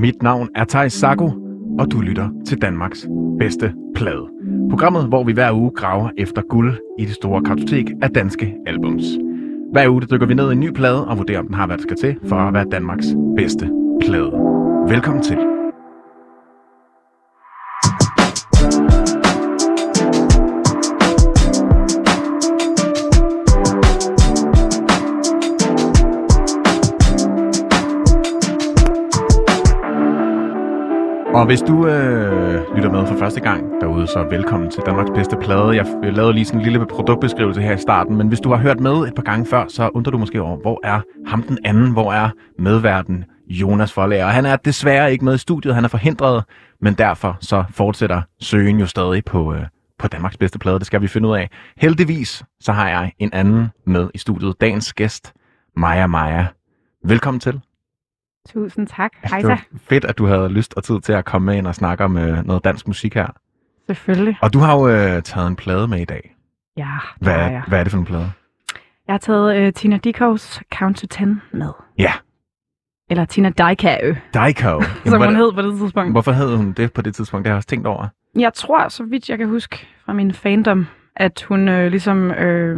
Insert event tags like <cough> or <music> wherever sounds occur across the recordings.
Mit navn er Thijs Sago, og du lytter til Danmarks bedste plade. Programmet, hvor vi hver uge graver efter guld i det store kartotek af danske albums. Hver uge dykker vi ned i en ny plade og vurderer, om den har, hvad der skal til for at være Danmarks bedste plade. Velkommen til. Og hvis du øh, lytter med for første gang derude, så velkommen til Danmarks bedste plade. Jeg lavede lige sådan en lille produktbeskrivelse her i starten, men hvis du har hørt med et par gange før, så undrer du måske over, hvor er ham den anden, hvor er medverden Jonas Forlager. Og han er desværre ikke med i studiet, han er forhindret, men derfor så fortsætter søgen jo stadig på, øh, på Danmarks bedste plade. Det skal vi finde ud af. Heldigvis så har jeg en anden med i studiet. Dagens gæst, Maja Maja. Velkommen til. Tusind tak. Hej Det var fedt, at du havde lyst og tid til at komme med ind og snakke om øh, noget dansk musik her. Selvfølgelig. Og du har jo øh, taget en plade med i dag. Ja, det Hvad, er, jeg. hvad er det for en plade? Jeg har taget øh, Tina Dickows Count to Ten med. Ja, Eller Tina Dickow, Daiko. <laughs> som hun hed på det tidspunkt. Hvorfor hed hun det på det tidspunkt? Det har jeg også tænkt over. Jeg tror, så vidt jeg kan huske fra min fandom, at hun øh, ligesom øh,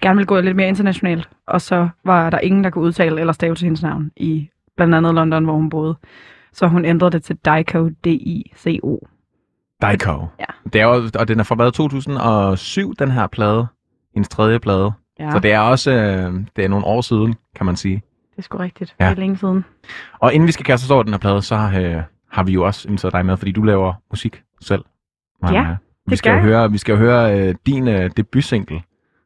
gerne ville gå lidt mere internationalt. Og så var der ingen, der kunne udtale eller stave til hendes navn i blandt andet London, hvor hun boede. Så hun ændrede det til Dicko, D-I-C-O. Daiko. Ja. Det er jo, og den er fra hvad, 2007, den her plade. Hendes tredje plade. Ja, Så det er også øh, det er nogle år siden, kan man sige. det er sgu rigtigt. Ja. Det er længe siden. Og inden vi skal kaste os over den her plade, så øh, har vi jo også inviteret dig med, fordi du laver musik selv. Maja. Ja, vi det skal jo høre, Vi skal jo høre øh, din øh, debutsingle,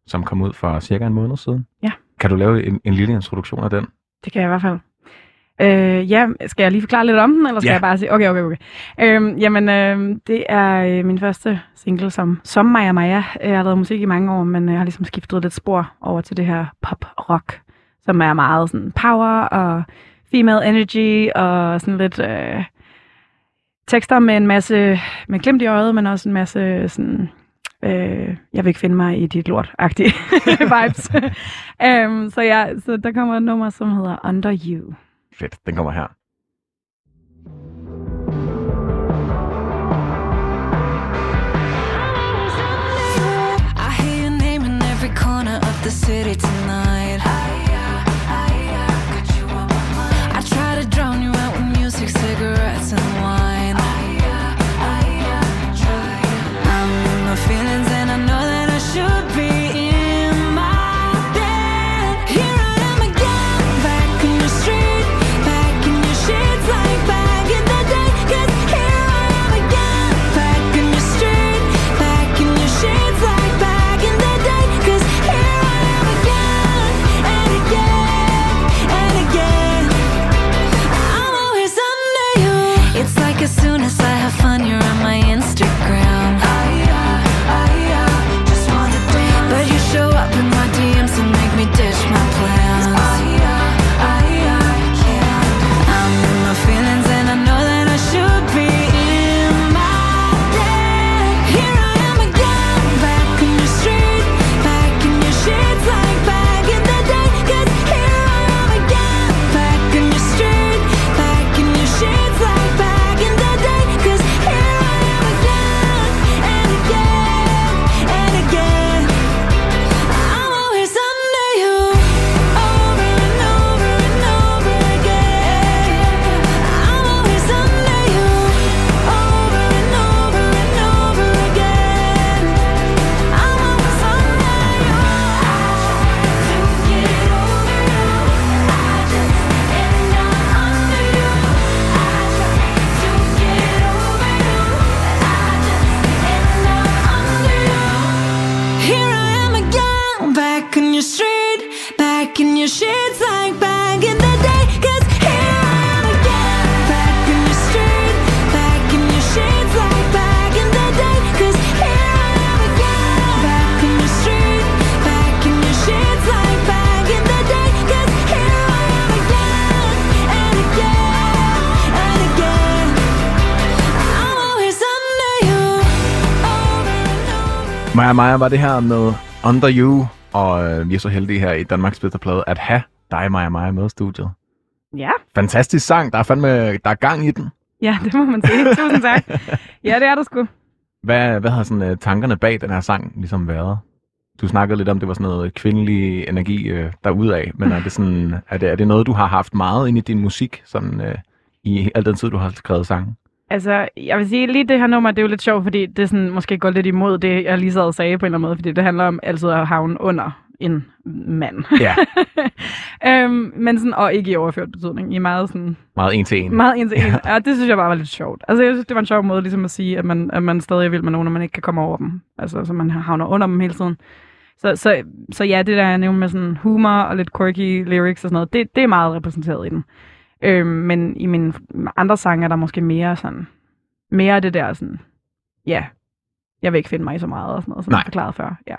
som kom ud for cirka en måned siden. Ja. Kan du lave en, en lille introduktion af den? Det kan jeg i hvert fald. Øh, ja, skal jeg lige forklare lidt om den, eller skal Ja. jeg bare sige, okay, okay, okay. Øhm, jamen, øh, det er øh, min første single som, som Maja Maja. Jeg har lavet musik i mange år, men jeg har ligesom skiftet lidt spor over til det her pop-rock, som er meget sådan power og female energy og sådan lidt øh, tekster med en masse med glimt i øjet, men også en masse sådan øh, jeg vil ikke finde mig i dit lort-agtige <laughs> vibes. um, <laughs> så, ja, så der kommer et nummer, som hedder Under You. Fedt, den kommer her. I hear your name in every corner of the city tonight. Over. Maja var det her med Under You, og øh, vi er så heldige her i Danmarks bedste plade at have dig, Maja Maja, med i studiet. Ja, Fantastisk sang. Der er fandme der er gang i den. ja, det må man sige. <laughs> Tusind tak. Ja, det er der sgu. Hvad, hvad har sådan, uh, tankerne bag den her sang ligesom været? Du snakkede lidt om, det var sådan noget kvindelig energi uh, derudaf, men er det, sådan, er, det, er det noget, du har haft meget ind i din musik, sådan, uh, i al den tid, du har skrevet sange? Altså, jeg vil sige, lige det her nummer, det er jo lidt sjovt, fordi det sådan, måske går lidt imod det, jeg lige sad og sagde på en eller anden måde, fordi det handler om altid at havne under en mand. Ja, <laughs> øhm, men sådan, og ikke i overført betydning, i meget sådan, meget en til en. meget en til en. Ja, det synes jeg bare var lidt sjovt. Altså, jeg synes, det var en sjov måde ligesom at sige, at man, at man stadig er vild med nogen, og man ikke kan komme over dem. Altså, så man havner under dem hele tiden. Så, så, så ja, det der jeg nævnte med sådan humor og lidt quirky lyrics og sådan noget, det, det er meget repræsenteret i den. Øhm, men i mine andre sange er der måske mere sådan, mere det der sådan, ja, jeg vil ikke finde mig i så meget og sådan noget, som Nej. jeg forklarede før. Ja.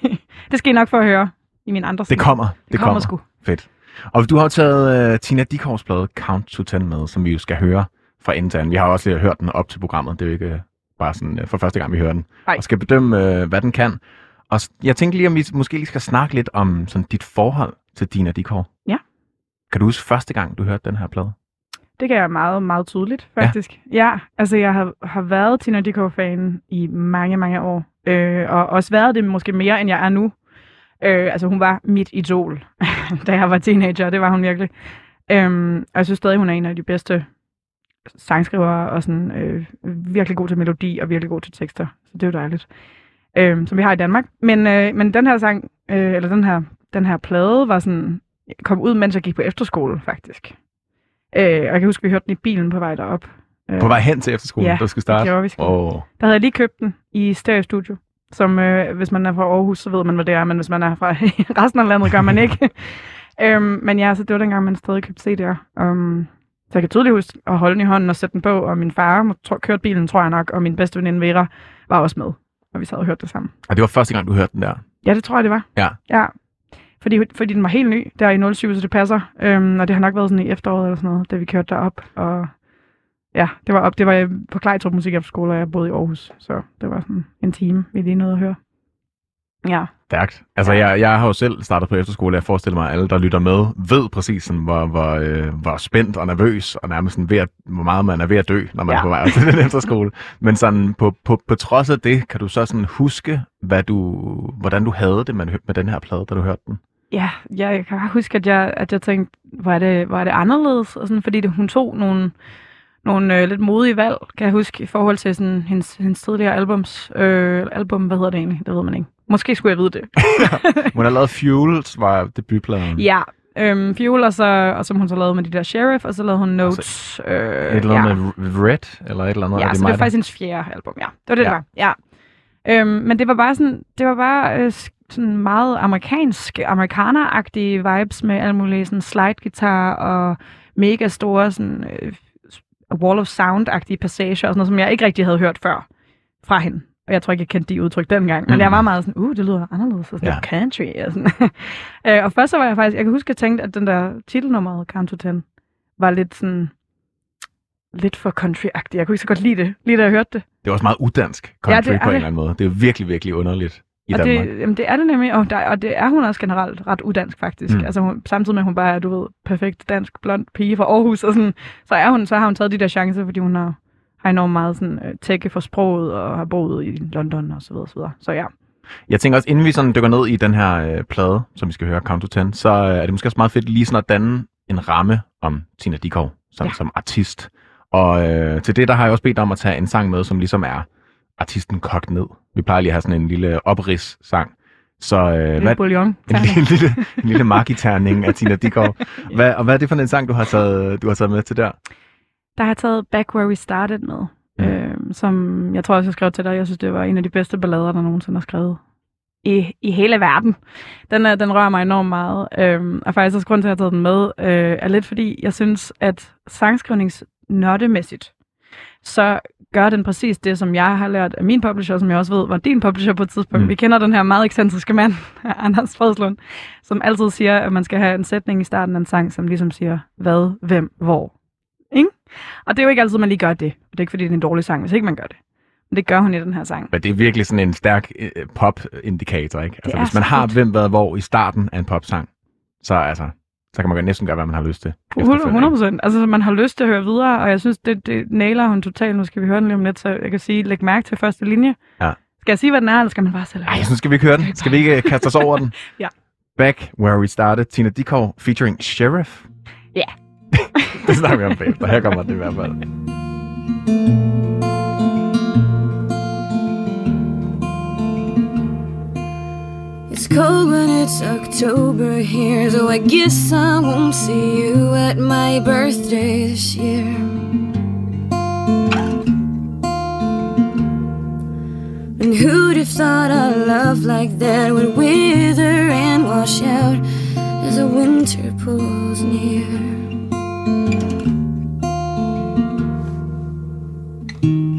<laughs> det skal I nok få at høre i mine andre Det sange. kommer. Det, Det kommer sgu. Fedt. Og du har taget uh, Tina Dickows plade Count to Ten med, som vi jo skal høre fra ende til anden. Vi har også lige hørt den op til programmet. Det er jo ikke uh, bare sådan uh, for første gang, vi hører den. Nej. Og skal bedømme, uh, hvad den kan. Og jeg tænkte lige, om vi måske lige skal snakke lidt om sådan, dit forhold til Tina Dickow. Ja. Kan du huske første gang, du hørte den her plade? Det kan jeg meget, meget tydeligt, faktisk. Ja, ja altså jeg har, har været Tina Dickow-fan i mange, mange år. Øh, og også været det måske mere, end jeg er nu. Øh, altså hun var mit idol, <laughs> da jeg var teenager. Det var hun virkelig. Øhm, og jeg synes stadig, hun er en af de bedste sangskrivere, og sådan, øh, virkelig god til melodi, og virkelig god til tekster. Så det er jo dejligt. Øh, som vi har i Danmark. Men, øh, men den her sang, øh, eller den her, den her plade, var sådan, kom ud, mens jeg gik på efterskole, faktisk. Øh, og jeg kan huske, vi hørte den i bilen på vej derop. Øh, På vej hen til efterskolen, ja, der skal starte? gjorde vi sgu. Åh, Der havde jeg lige købt den i Stereo Studio, som øh, hvis man er fra Aarhus, så ved man, hvad det er, men hvis man er fra <laughs> resten af landet, gør man ikke. <laughs> øhm, men ja, så det var dengang, man stadig købte CD'er. Um, så jeg kan tydeligt huske at holde den i hånden og sætte den på, og min far tro, kørte bilen, tror jeg nok, og min bedste veninde Vera var også med, og vi sad og hørte det sammen. og det var første gang, du hørte den der. Ja, det tror jeg, det var. Ja. Ja. Fordi, fordi den var helt ny, der i 07, så det passer. Øhm, og det har nok været sådan i efteråret eller sådan noget, da vi kørte derop. Og ja, det var op. Det var på Klejtrup Musik Efterskole, og jeg boede i Aarhus. Så det var sådan en time, vi lige nåede at høre. Ja, Stærkt. Altså, jeg, jeg har jo selv startet på efterskole. Jeg forestiller mig, at alle, der lytter med, ved præcis, sådan, hvor, hvor, øh, hvor spændt og nervøs, og nærmest sådan ved at, hvor meget man er ved at dø, når man ja. Ja. er på vej til den efterskole. Men sådan, på, på, på trods af det, kan du så sådan huske, hvad du, hvordan du havde det med, med den her plade, da du hørte den? Ja jeg, jeg kan huske, at jeg, at jeg tænkte, hvor er det, hvor er det anderledes? Og sådan, fordi det, hun tog nogle, nogle øh, lidt modige valg, kan jeg huske, i forhold til sådan, hendes, hendes tidligere albums. Øh, album, hvad hedder det egentlig? Det ved man ikke. Måske skulle jeg vide det. <laughs> Hun har lavet Fuels, var debutpladen. Ja, øhm, Fuel, og, så, og som hun så lavede med de der Sheriff, og så lavede hun Notes. øh, Et eller ja. andet med Red, eller et eller andet. Ja, er det så det var faktisk hendes fjerde album, ja. Det var det, Ja. det var. Ja. Øhm, men det var bare sådan, det var bare øh, sådan meget amerikansk, amerikaner-agtige vibes med alle mulige sådan slide-guitar og mega store sådan, øh, wall of sound-agtige passager og sådan noget, som jeg ikke rigtig havde hørt før fra hende. Og jeg tror ikke, jeg kendte de udtryk dengang. Men Mm. jeg var meget sådan, uh, det lyder anderledes. Og sådan Ja. country. Og, sådan. <laughs> øh, og først så var jeg faktisk, jeg kan huske, at jeg tænkte, at den der titelnummeret, Count to Ten, var lidt sådan, lidt for country-agtig. Jeg kunne ikke så godt lide det, lige da jeg hørte det. Det er også meget uddansk country Ja, det på en det. eller anden måde. Det er virkelig, virkelig underligt i og Danmark. det, jamen, det er det nemlig, og, der, og det er hun også generelt ret uddansk faktisk. Mm. Altså hun, samtidig med, at hun bare er, du ved, perfekt dansk blond pige fra Aarhus, og sådan, så, er hun, så har hun taget de der chancer, fordi hun har, har enormt meget sådan, øh, tække for sproget, og har boet i London og så videre, så videre. Så ja. Jeg tænker også, inden vi sådan dykker ned i den her øh, plade, som vi skal høre, Count to Ten, så øh, er det måske også meget fedt lige sådan at danne en ramme om Tina Dickow som. Ja. som artist. Og øh, til det, der har jeg også bedt om at tage en sang med, som ligesom er artisten kogt ned. Vi plejer lige at have sådan en lille oprids-sang. Så øh, Lille hvad, bouillon. <laughs> en, lille, lille, en lille markiterning af Tina Dickow. Hvad, og hvad er det for en sang, du har taget, du har taget med til der? Der har jeg taget Back Where We Started med, Mm. øh, som jeg tror også, jeg skrev til dig. Jeg synes, det var en af de bedste ballader, der nogensinde har skrevet i, i hele verden. Den, er, den rører mig enormt meget. Øh, og faktisk også grund til, at jeg har taget den med, øh, er lidt fordi, jeg synes, at sangskrivningsnørdemæssigt, så gør den præcis det, som jeg har lært af min publisher, som jeg også ved var din publisher på et tidspunkt. Mm. Vi kender den her meget ekscentriske mand, <laughs> Anders Fredslund, som altid siger, at man skal have en sætning i starten af en sang, som ligesom siger, hvad, hvem, hvor. Ikke? Og det er jo ikke altid, man lige gør det. Og det er ikke, fordi det er en dårlig sang, hvis ikke man gør det. Men det gør hun i den her sang. Men det er virkelig sådan en stærk øh, pop-indikator, ikke? Altså, hvis man har fedt. hvem, hvad, hvor i starten af en popsang, så altså, så kan man næsten gøre, hvad man har lyst til. 100 procent. Altså, man har lyst til at høre videre, og jeg synes, det, det nailer hun totalt. Nu skal vi høre den lige om lidt, så jeg kan sige, læg mærke til første linje. Ja. Skal jeg sige, hvad den er, eller skal man bare selv Ej, så skal vi ikke høre den. Skal vi ikke øh, kaste os over den? <laughs> Ja. Back Where We Started, Tina Dickow featuring Sheriff. Ja. <laughs> det snakker vi om bagefter. Her kommer det i hvert fald. Cold when it's October here, so I guess I won't see you at my birthday this year. And who'd have thought a love like that would wither and wash out as the winter pulls near?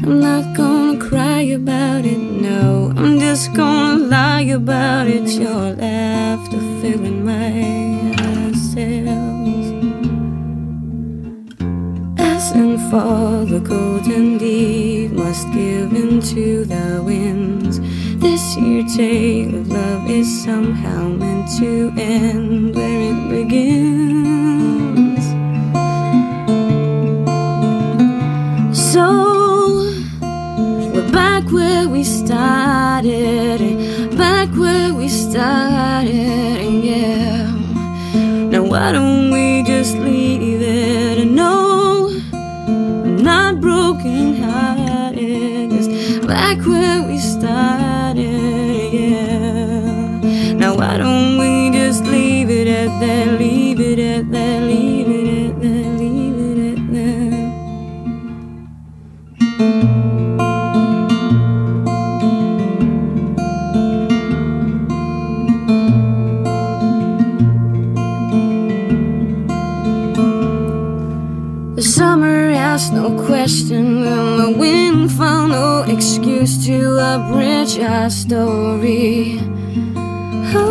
I'm not gonna cry about it, no. I'm just gonna lie about it. Your laughter filling my cells. As and fall, the golden leaf must give into the winds. This year tale of love is somehow meant to end where it begins. So started, back where we started, yeah. Now why don't we just leave it? No, I'm not broken hearted, just back where we started, yeah. Now why don't we just leave it at that? No question, and the wind found no excuse to abridge our story. Ah,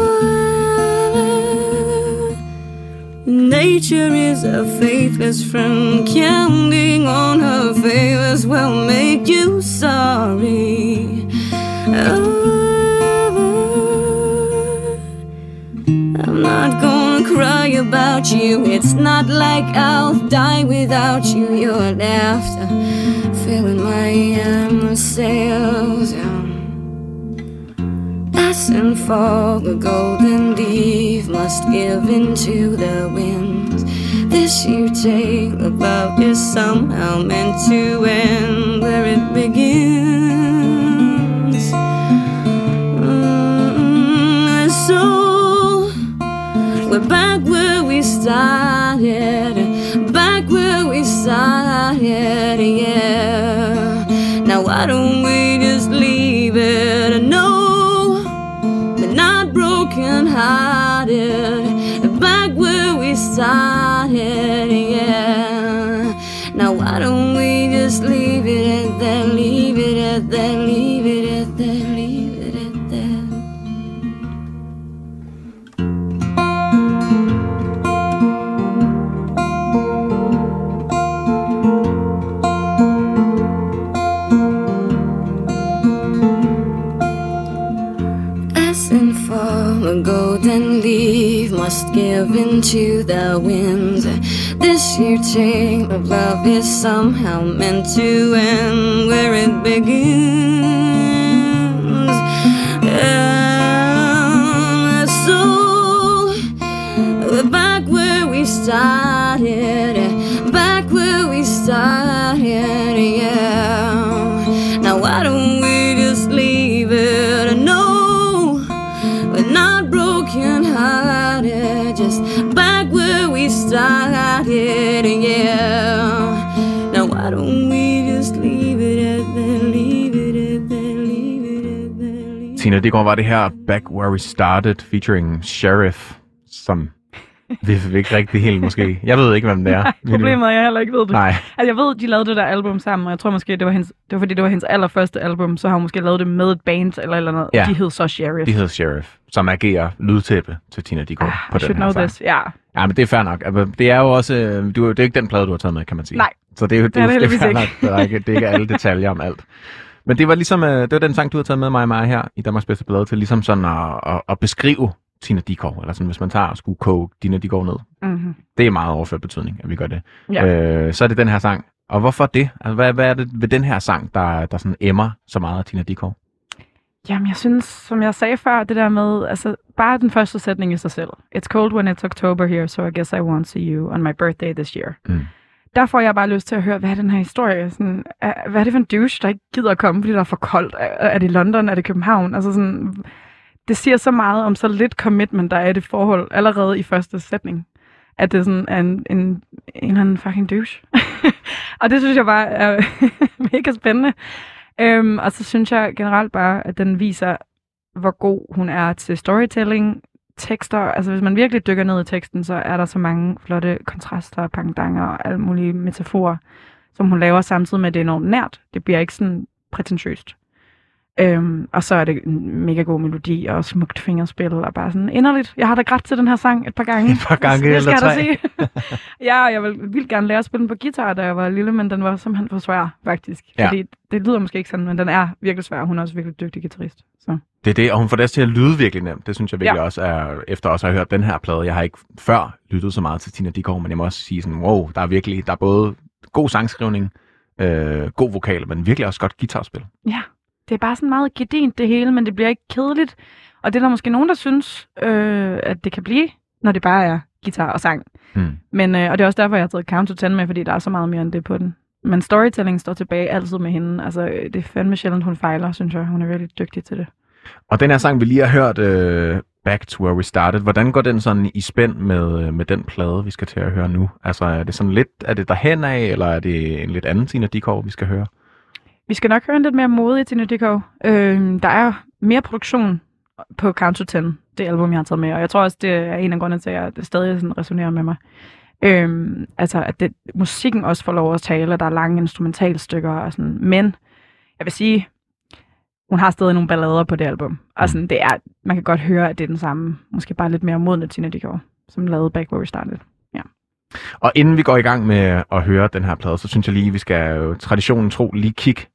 nature is a faithless friend, counting on her favors will make you sorry. Ah, I'm not gonna cry about you. It's not like I'll die without you. Your laughter filling my um, sails. As and fall, the golden leaf must give into the wind. This tale of love is somehow meant to end where it begins. We're back where we started, back where we started, yeah. Now why don't we just leave it? No, we're not broken hearted, back where we started, yeah. Now why don't we just leave it at that? Leave it at that. Leave it into the wind. This year tale of love is somehow meant to end where it begins. And so back where we started, back where we started, Tina, det går var det her Back Where We Started featuring Sheriff, som vi vi ikke rigtig helt måske... Jeg ved ikke, hvem det er. <laughs> Problemet er, at jeg heller ikke ved det. Nej, Altså, jeg ved, de lavede det der album sammen, og jeg tror måske, det var, hendes, det var fordi, det var hendes allerførste album, så har hun måske lavet det med et band eller eller andet. Ja. De hed så Sheriff. de hedder Sheriff, som agerer lydtæppe til Tina Dickow Ah, på I should den her know sang. this. Ja. Ja, men det er fair nok. Altså, Det er jo også... øh, Du, det er jo ikke den plade, du har taget med, kan man sige. Nej, Så det er jo det, er det det, er fair ikke. nok. Det er, ikke, det er ikke alle detaljer om alt. <laughs> Men det var ligesom, øh, det var den sang, du har taget med mig og mig her i Danmarks bedste blad til ligesom sådan at, at, at beskrive Tina Dickow, eller sådan, hvis man tager og skulle koge Tina Dickow ned. Mm-hmm. Det er meget overført betydning, at vi gør det. Ja. Øh, så er det den her sang. Og hvorfor det? Altså, hvad, hvad er det ved den her sang, der, der sådan emmer så meget af Tina Dickow? Jamen, jeg synes, som jeg sagde før, det der med, altså, bare den første sætning i sig selv. It's cold when it's October here, so I guess I won't see you on my birthday this year. Mm. Der får jeg bare lyst til at høre, hvad er den her historie? Sådan, er, hvad er det for en douche, der ikke gider at komme, fordi der er for koldt? Er, er det London? Er det København? Altså sådan, det siger så meget om så lidt commitment, der er i det forhold allerede i første sætning. At det sådan er en, en, en eller anden fucking douche. <laughs> og det synes jeg bare er <laughs> mega spændende. Øhm, og så synes jeg generelt bare, at den viser, hvor god hun er til storytelling, tekster. Altså hvis man virkelig dykker ned i teksten, så er der så mange flotte kontraster, pangdanger og alle mulige metaforer, som hun laver samtidig med, at det er enormt nært. Det bliver ikke sådan prætentiøst. Øhm, og så er det en mega god melodi og smukt fingerspil og bare sådan inderligt. Jeg har da grædt til den her sang et par gange. <laughs> Et par gange eller da sige. <laughs> ja, og jeg vil vildt gerne lære at spille den på guitar, da jeg var lille, men den var simpelthen for svær, faktisk. Ja. Fordi det lyder måske ikke sådan, men den er virkelig svær. Hun er også virkelig dygtig guitarist. Så. Det er det, og hun får det til at lyde virkelig nemt. Det synes jeg virkelig ja. Også er, efter også at have hørt den her plade. Jeg har ikke før lyttet så meget til Tina Dickow, men jeg må også sige sådan, wow, der er virkelig, der er både god sangskrivning, øh, god vokal, men virkelig også godt guitarspil. Ja, det er bare sådan meget gedint det hele, men det bliver ikke kedeligt. Og det er der måske nogen, der synes, øh, at det kan blive, når det bare er guitar og sang. Hmm. Men, øh, og det er også derfor, jeg har taget Count to 10 med, fordi der er så meget mere end det på den. Men storytelling står tilbage altid med hende. Altså, øh, det er fandme sjældent, hun fejler, synes jeg. Hun er virkelig dygtig til det. Og den her sang, vi lige har hørt, øh, Back to Where We Started, hvordan går den sådan i spænd med, øh, med den plade, vi skal til at høre nu? Altså, er det sådan lidt, er det derhen af, eller er det en lidt anden Tina Dickow, vi skal høre? Vi skal nok høre en lidt mere modig Tina Dickow. Øh, der er mere produktion på Count to 10, det album, jeg har taget med. Og jeg tror også, det er en af grundene til, at det stadig sådan resonerer med mig. Øhm, altså, at det, musikken også får lov at tale, og der er lange instrumentalstykker og sådan. Men jeg vil sige, hun har stadig nogle ballader på det album. Og sådan, det er, man kan godt høre, at det er den samme, måske bare lidt mere modne Tina Dickow, som lavede Back Where We Started. Og inden vi går i gang med at høre den her plade, så synes jeg lige, vi skal jo traditionen tro lige kigge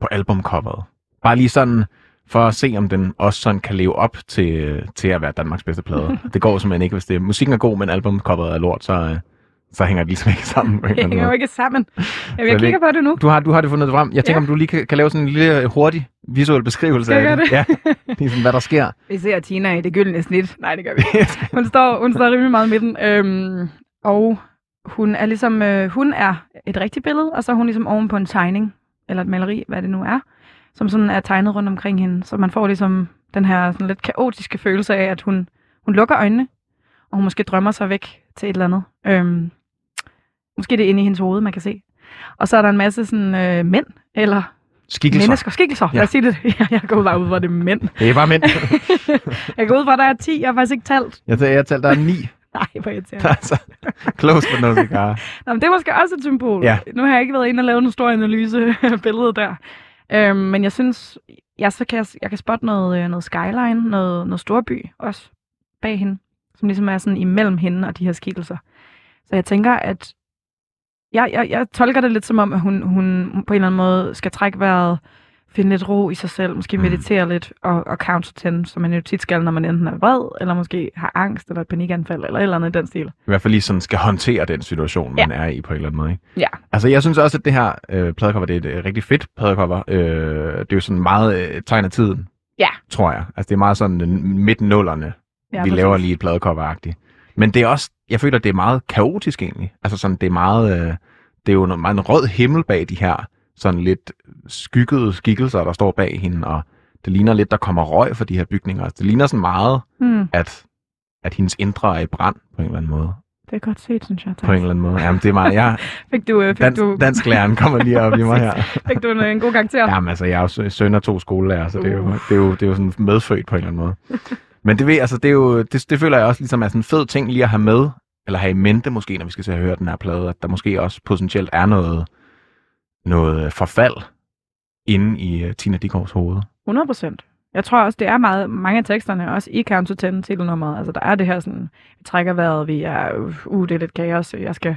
på albumcoveret. Bare lige sådan for at se, om den også sådan kan leve op til, til at være Danmarks bedste plade. <laughs> det går simpelthen ikke, hvis det musikken er god, men albumcoveret er lort, så, så hænger det ligesom ikke sammen. Det <laughs> hænger jo ikke sammen. <laughs> Jamen, jeg det- kigger på det nu. Du har, du har det fundet frem. Jeg tænker, Ja. om du lige kan, kan lave sådan en lille hurtig visuel beskrivelse jeg af det. gøre Ja, ligesom hvad der sker. Vi ser Tina i det gyldne snit. Nej, det gør vi ikke. Hun står, hun står rimelig meget i midten. Øhm, og hun er ligesom, øh, hun er et rigtigt billede, og så er hun ligesom oven på en tegning, eller et maleri, hvad det nu er, som sådan er tegnet rundt omkring hende. Så man får ligesom den her sådan lidt kaotiske følelse af, at hun, hun lukker øjnene, og hun måske drømmer sig væk til et eller andet. Øhm, måske det er inde i hendes hoved, man kan se. Og så er der en masse sådan, øh, mænd, eller Skikkelser. mennesker, skikkelser. Ja. Lad os sige det. <laughs> jeg går bare ud fra, det er mænd. Det er bare mænd. <laughs> Jeg går ud fra, at der er 10. Jeg har faktisk ikke talt. Jeg, jeg talte, der er ni. <laughs> Nej, hvor irriterende. altså, close but no cigar. Nå, men det er måske også et symbol. Ja. Nu har jeg ikke været inde og lavet en stor analyse <laughs> af billedet der. Øhm, men jeg synes, jeg, så kan jeg, jeg kan spotte noget, øh, noget skyline, noget, noget storby også bag hende, som ligesom er sådan imellem hende og de her skikkelser. Så jeg tænker, at jeg, jeg, jeg tolker det lidt som om, at hun, hun på en eller anden måde skal trække vejret, finde lidt ro i sig selv, måske Mm. meditere lidt og, og count to 10, som man jo tit skal, når man enten er vred, eller måske har angst eller et panikanfald, eller et eller andet i den stil. I hvert fald lige sådan skal håndtere den situation, man er i på en eller anden måde. Ikke? Ja. Altså, jeg synes også, at det her øh, pladecover, det er et øh, rigtig fedt pladecover. Øh, det er jo sådan meget øh, tegn af tiden, Ja. tror jeg. Altså, det er meget sådan øh, midt nullerne, Ja, vi præcis. laver lige et pladecover-agtigt. Men det er også, jeg føler, det er meget kaotisk egentlig. Altså sådan, det er meget, øh, det er jo noget, meget en rød himmel bag de her sådan lidt skyggede skikkelser, der står bag hende, og det ligner lidt, der kommer røg fra de her bygninger. Det ligner sådan meget, Hmm, at, at hendes indre er i brand på en eller anden måde. det er godt set, synes jeg. På en eller anden måde. Jamen, det er meget, jeg, <laughs> Fik du, øh, fik dans, du, dansklæreren kommer lige op i mig her. <laughs> fik du en, en god karakter? Jamen, altså, jeg er jo sø- søn af to skolelærer, så det er, jo, Uh. det, er jo, det er jo sådan medfødt på en eller anden måde. Men det, ved, altså, det, er jo, det, det føler jeg også ligesom er sådan en fed ting lige at have med, eller have i mente måske, når vi skal til at høre den her plade, at der måske også potentielt er noget, noget forfald inde i uh, Tina Dickows hoved. 100 procent. Jeg tror også, det er meget, mange af teksterne, også i Count to 10 titelnummeret. Altså, der er det her sådan, vi trækker vejret, vi er, uh, det er lidt kaos, jeg skal...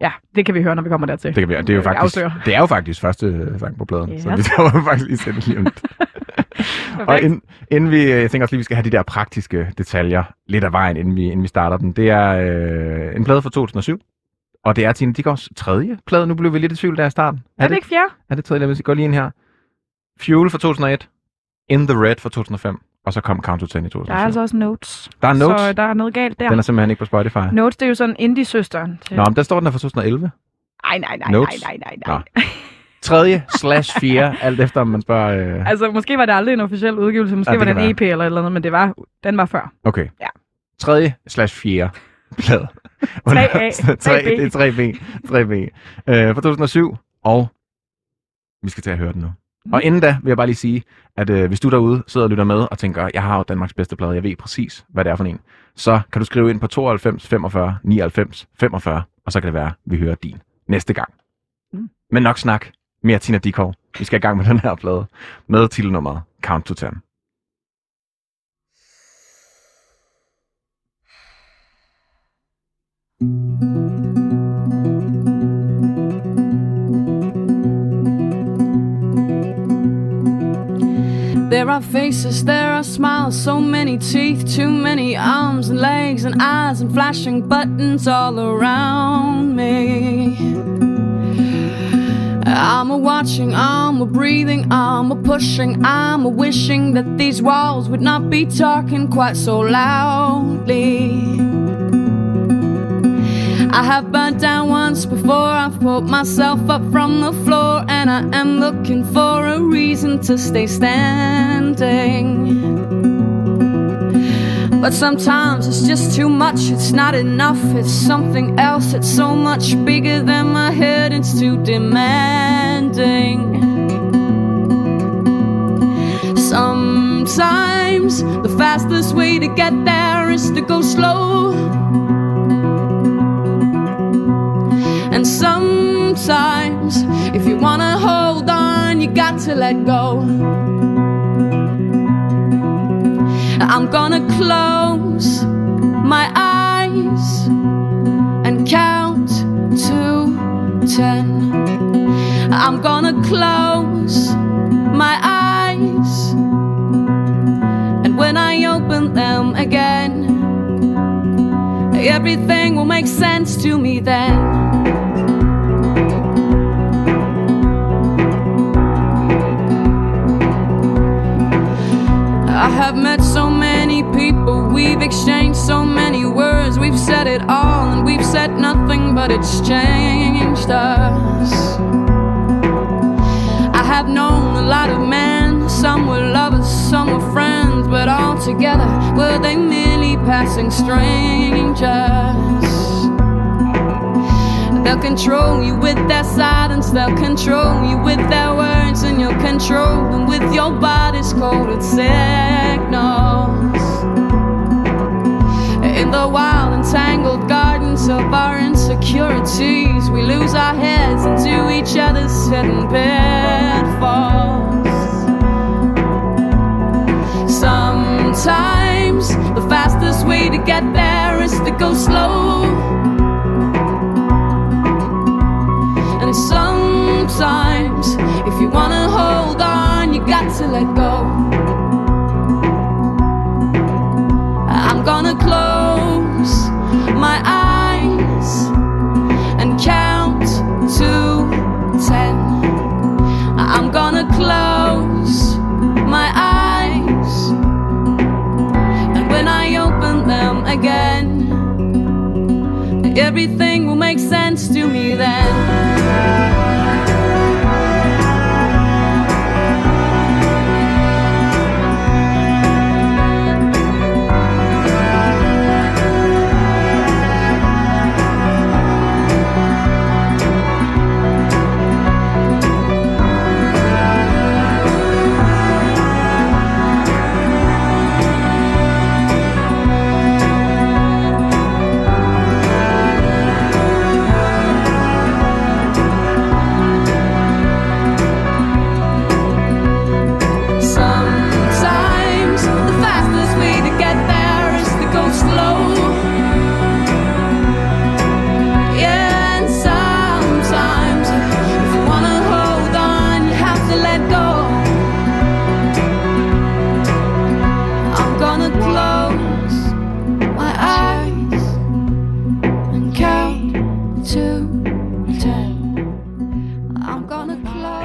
Ja, det kan vi høre, når vi kommer dertil. Det, kan vi, det, er jo faktisk, det er jo faktisk første sang på pladen, så Yes. vi <laughs> tager faktisk lige sætte lige. <laughs> Og ind, inden vi, jeg tænker også lige, vi skal have de der praktiske detaljer lidt af vejen, inden vi, inden vi starter den. Det er øh, en plade fra 2007, og det er Tina Dickows tredje plade. Nu blev vi lidt i tvivl der i starten. Er det ikke fjerde? Er det tredje? Lad os gå lige ind her. Fuel fra 2001, In the Red fra 2005, og så kom Count to 10 i Der 2007. er altså også notes. Der er notes. Så der er noget galt der. Den er simpelthen ikke på Spotify. Notes, det er jo sådan indie-søsteren. Til... Nå, men der står den er fra 2011. Ej, nej, nej, nej, Notes. nej, nej, nej. Nå. <laughs> Tredje slash fjerde, alt efter om man spørger... Øh... Altså, måske var det aldrig en officiel udgivelse. Måske Ja, var det en EP eller eller andet, men det var, den var før. Okay. Ja. Tredje slash fjerde plade. 3A, 3, 3B. det er 3B. 3B. Øh, fra 2007, og vi skal til at høre den nu. Og inden da vil jeg bare lige sige, at øh, hvis du derude sidder og lytter med og tænker, jeg har jo Danmarks bedste plade, jeg ved præcis, hvad det er for en, så kan du skrive ind på 92 45 99 45, og så kan det være, at vi hører din næste gang. Mm. Men nok snak. Mere Tina Dickow. Vi skal i gang med den her plade med titelnummeret Count to 10. There are faces, there are smiles, so many teeth, too many arms and legs and eyes and flashing buttons all around me. I'm a watching, I'm a breathing, I'm a pushing, I'm a wishing that these walls would not be talking quite so loudly. I have burnt down once before, I've pulled myself up from the floor, and I am looking for a reason to stay standing. But sometimes it's just too much, it's not enough, it's something else, it's so much bigger than my head, it's too demanding. Sometimes the fastest way to get there is to go slow. And sometimes, if you wanna hold on, you got to let go. I'm gonna close my eyes and count to ten. I'm gonna close my eyes, and when I open them again, everything will make sense to me then. I have met so many people, we've exchanged so many words, we've said it all, and we've said nothing but it's changed us. I have known a lot of men, some were lovers, some were friends, but all together were they merely passing strangers? They'll control you with their silence, they'll control you with their words, and you'll control them with your body's coded signals. In the wild and tangled gardens of our insecurities, we lose our heads into each other's hidden pitfalls. Sometimes the fastest way to get there is to go slow. Sometimes, if you wanna hold on, you got to let go. I'm gonna close my eyes and count to ten. I'm gonna close my eyes, and when I open them again, everything will make sense to me then.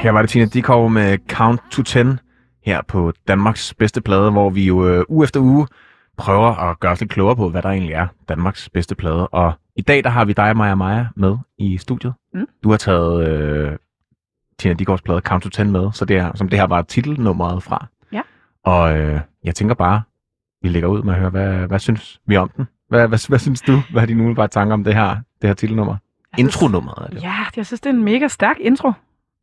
Her var det Tina Dikov med Count to 10 her på Danmarks bedste plade, hvor vi jo øh, uge efter uge prøver at gøre os lidt klogere på, hvad der egentlig er Danmarks bedste plade. Og i dag der har vi dig, Maja Maja, med i studiet. Mm. Du har taget øh, Tina Dikovs plade Count to 10 med, så det er, som det her var titelnummeret fra. Ja. Og øh, jeg tænker bare, vi lægger ud med at høre, hvad, hvad synes vi om den? Hvad, hvad, hvad synes du? Hvad er dine umiddelbare tanker om det her, det her titelnummer? Intronummeret er det. Ja, jeg synes, det er en mega stærk intro.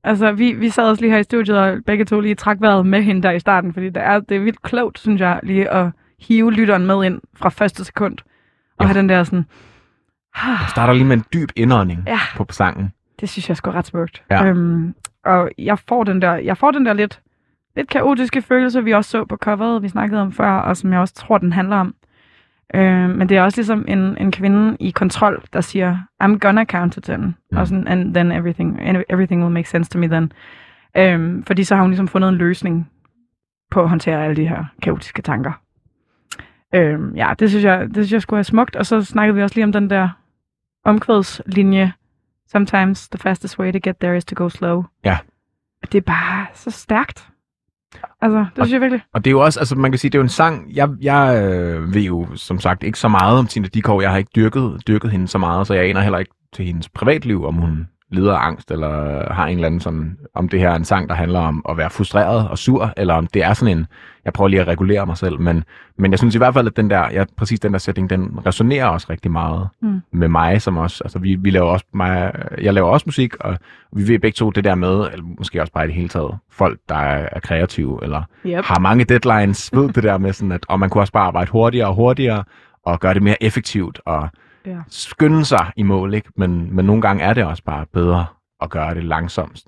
Altså, vi, vi sad også lige her i studiet, og begge to lige trak vejret med hende der i starten, fordi det er, det er vildt klogt, synes jeg, lige at hive lytteren med ind fra første sekund. Og Ja. have den der sådan... Ah, Jeg starter lige med en dyb indånding Ja. på sangen. det synes jeg sgu ret smukt. Ja. Øhm, og jeg får den der, jeg får den der lidt, lidt kaotiske følelse, vi også så på coveret, vi snakkede om før, og som jeg også tror, den handler om. Øh, men det er også ligesom en, en kvinde i kontrol, der siger, I'm gonna count to 10. Mm. Og sådan, and then everything, everything will make sense to me then. Øhm, fordi så har hun ligesom fundet en løsning på at håndtere alle de her kaotiske tanker. Øhm, ja, det synes, jeg, det synes jeg skulle have smukt. Og så snakkede vi også lige om den der omkvædslinje. Sometimes the fastest way to get there is to go slow. Ja. Det er bare så stærkt. Altså, det synes jeg virkelig. Og det er jo også, altså man kan sige, det er jo en sang, jeg, jeg øh, ved jo som sagt ikke så meget om Tina Dikov, jeg har ikke dyrket, dyrket hende så meget, så jeg aner heller ikke til hendes privatliv, om hun lider af angst, eller har en eller anden sådan, om det her er en sang, der handler om at være frustreret og sur, eller om det er sådan en, jeg prøver lige at regulere mig selv, men, men jeg synes i hvert fald, at den der, ja, præcis den der setting, den resonerer også rigtig meget Mm. med mig, som også, altså vi, vi laver også, mig, jeg laver også musik, og vi ved begge to det der med, eller måske også bare i det hele taget, folk, der er, er kreative, eller Yep. har mange deadlines, ved det der med sådan, at og man kunne også bare arbejde hurtigere og hurtigere, og gøre det mere effektivt, og Ja. skynde sig i mål, ikke? Men, men nogle gange er det også bare bedre at gøre det langsomt.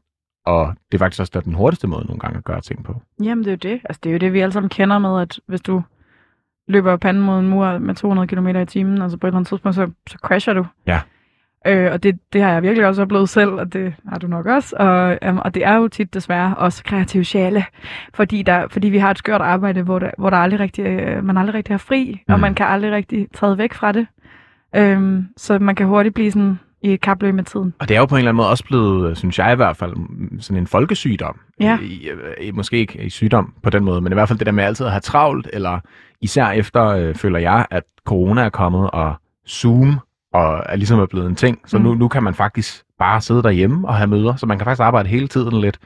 Og det er faktisk også den hurtigste måde nogle gange at gøre ting på. Jamen, det er jo det. Altså, det er jo det, vi alle sammen kender med, at hvis du løber panden mod en mur med 200 km i timen, og så på et eller andet tidspunkt, så, så crasher du. Ja. Øh, og det, det har jeg virkelig også oplevet selv, og det har du nok også. Og, øhm, og det er jo tit desværre også kreative sjæle, fordi, der, fordi vi har et skørt arbejde, hvor, der, hvor der aldrig rigtig, øh, man aldrig rigtig har fri, mm. og man kan aldrig rigtig træde væk fra det. Øhm, så man kan hurtigt blive sådan i et kapløb med tiden. Og det er jo på en eller anden måde også blevet, synes jeg i hvert fald, sådan en folkesygdom. Ja. I, i, måske ikke i sygdom på den måde, men i hvert fald det der med altid at have travlt, eller især efter, øh, føler jeg, at corona er kommet, og Zoom og er ligesom er blevet en ting. Så Mm. nu, nu kan man faktisk bare sidde derhjemme og have møder, så man kan faktisk arbejde hele tiden lidt,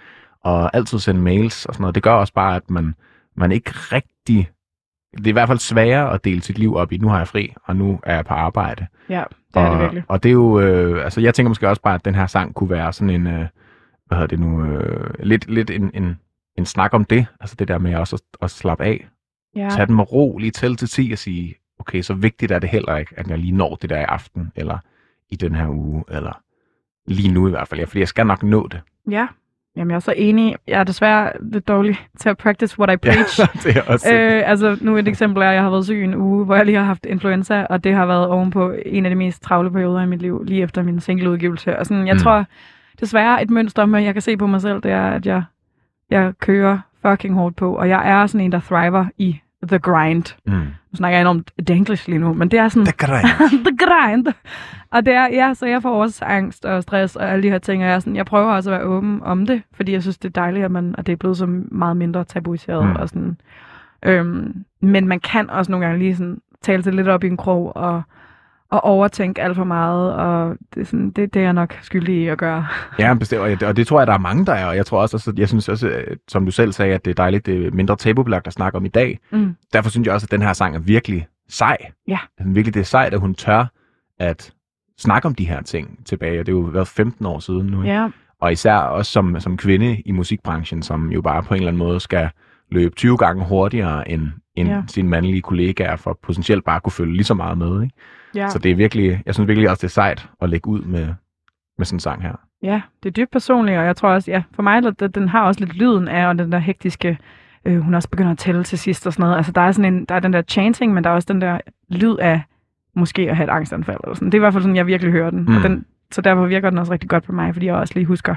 og altid sende mails og sådan noget. Det gør også bare, at man, man ikke rigtig... Det er i hvert fald sværere at dele sit liv op i, nu har jeg fri, og nu er jeg på arbejde. Ja, det er og, det virkelig. Og det er jo, øh, altså jeg tænker måske også bare, at den her sang kunne være sådan en, øh, hvad hedder det nu, øh, lidt, lidt en, en, en snak om det. Altså det der med også at, at slappe af. Ja. Ja. Tag den med ro, lige tælle til 10 og sige, okay, så vigtigt er det heller ikke, at jeg lige når det der i aften, eller i den her uge, eller lige nu i hvert fald. Ja, fordi jeg skal nok nå det. Ja, Jamen, jeg er så enig. Jeg er desværre lidt dårlig til at practice what I preach. <laughs> det er også Øh, altså, nu et eksempel er, at jeg har været syg en uge, hvor jeg lige har haft influenza, og det har været ovenpå en af de mest travle perioder i mit liv, lige efter min singleudgivelse. Og sådan, jeg mm. tror desværre et mønster, men jeg kan se på mig selv, det er, at jeg, jeg kører fucking hårdt på, og jeg er sådan en, der thriver i the grind. Mm. Snakker jeg enormt danglish lige nu, men det er sådan... Det kan <laughs> the grind. Og det er, ja, så jeg får også angst og stress og alle de her ting, og jeg, er sådan, jeg prøver også at være åben om det, fordi jeg synes, det er dejligt, at, man, at det er blevet så meget mindre tabuiseret. Mm. Og sådan, øhm, men man kan også nogle gange lige sådan, tale sig lidt op i en krog og, og overtænke alt for meget, og det er, sådan, det, det er jeg nok skyldig i at gøre. Ja, bestemt, og, og det tror jeg, der er mange, der er, og jeg tror også, altså, jeg synes også, øh, som du selv sagde, at det er dejligt, det er mindre tabubelagt at snakke om i dag. Mm. Derfor synes jeg også, at den her sang er virkelig sej. Ja. Altså, virkelig, det er sejt, at hun tør at snakke om de her ting tilbage, og det er jo været 15 år siden nu. ikke? Ja, Og især også som, som kvinde i musikbranchen, som jo bare på en eller anden måde skal løbe 20 gange hurtigere end, end Ja. ja. sine mandlige kollegaer, for potentielt bare at kunne følge lige så meget med. Ikke? Ja. Så det er virkelig, jeg synes virkelig også, det er sejt at lægge ud med, med sådan en sang her. Ja, det er dybt personligt, og jeg tror også, ja, for mig, der, den har også lidt lyden af, og den der hektiske, øh, hun også begynder at tælle til sidst og sådan noget. Altså, der er sådan en, der er den der chanting, men der er også den der lyd af, måske at have et angstanfald eller sådan. Det er i hvert fald sådan, jeg virkelig hører den. Mm. Og den så derfor virker den også rigtig godt på mig, fordi jeg også lige husker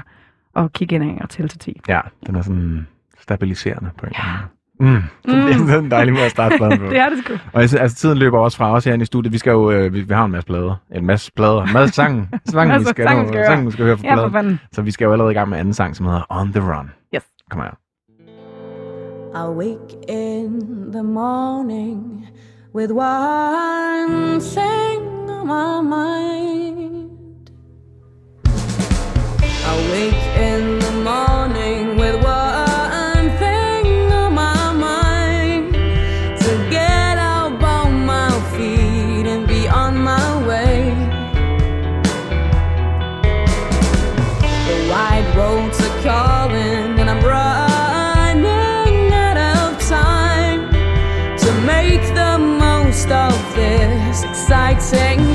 at kigge ind og tælle til 10. Ja, den er sådan stabiliserende på en anden måde. Mm. Mm. Det er sådan en dejlig måde at starte pladen på. <laughs> det er det sgu. Og jeg altså, tiden løber også fra os herinde i studiet. Vi skal jo, øh, vi, vi har en masse plader. En masse plader. En masse sang. <laughs> Sangen, vi Masse skal, sang, nå- vi skal sangen, vi skal høre fra Ja, for pladen. fanden. Så vi skal jo allerede i gang med anden sang, som hedder On the Run. Yes. Kom her. I wake in the morning with one thing on my mind. I wake in the morning sing.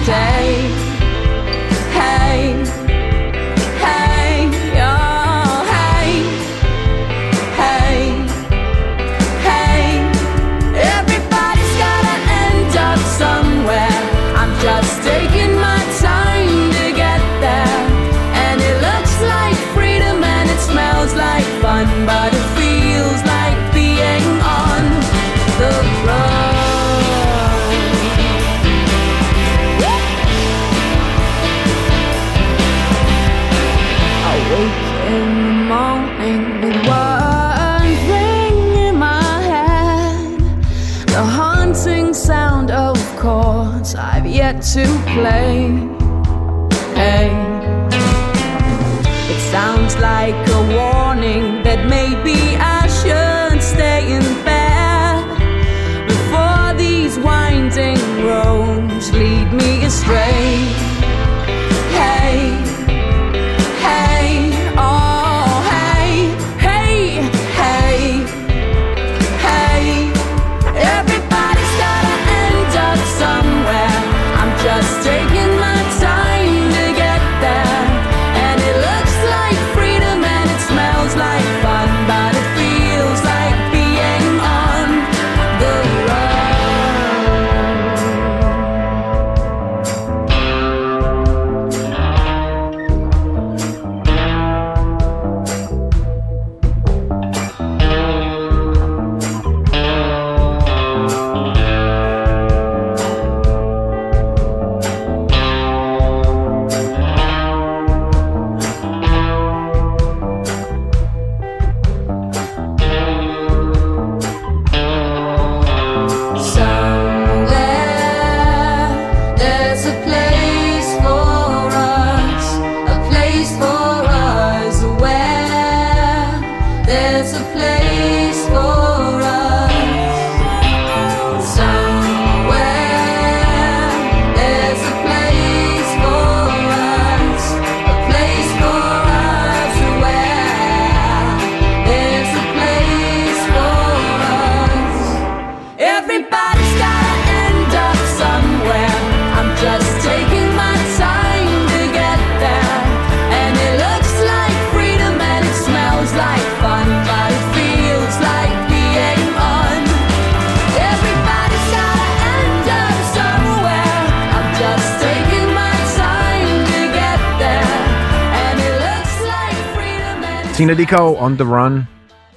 Tina Dickow, On the Run.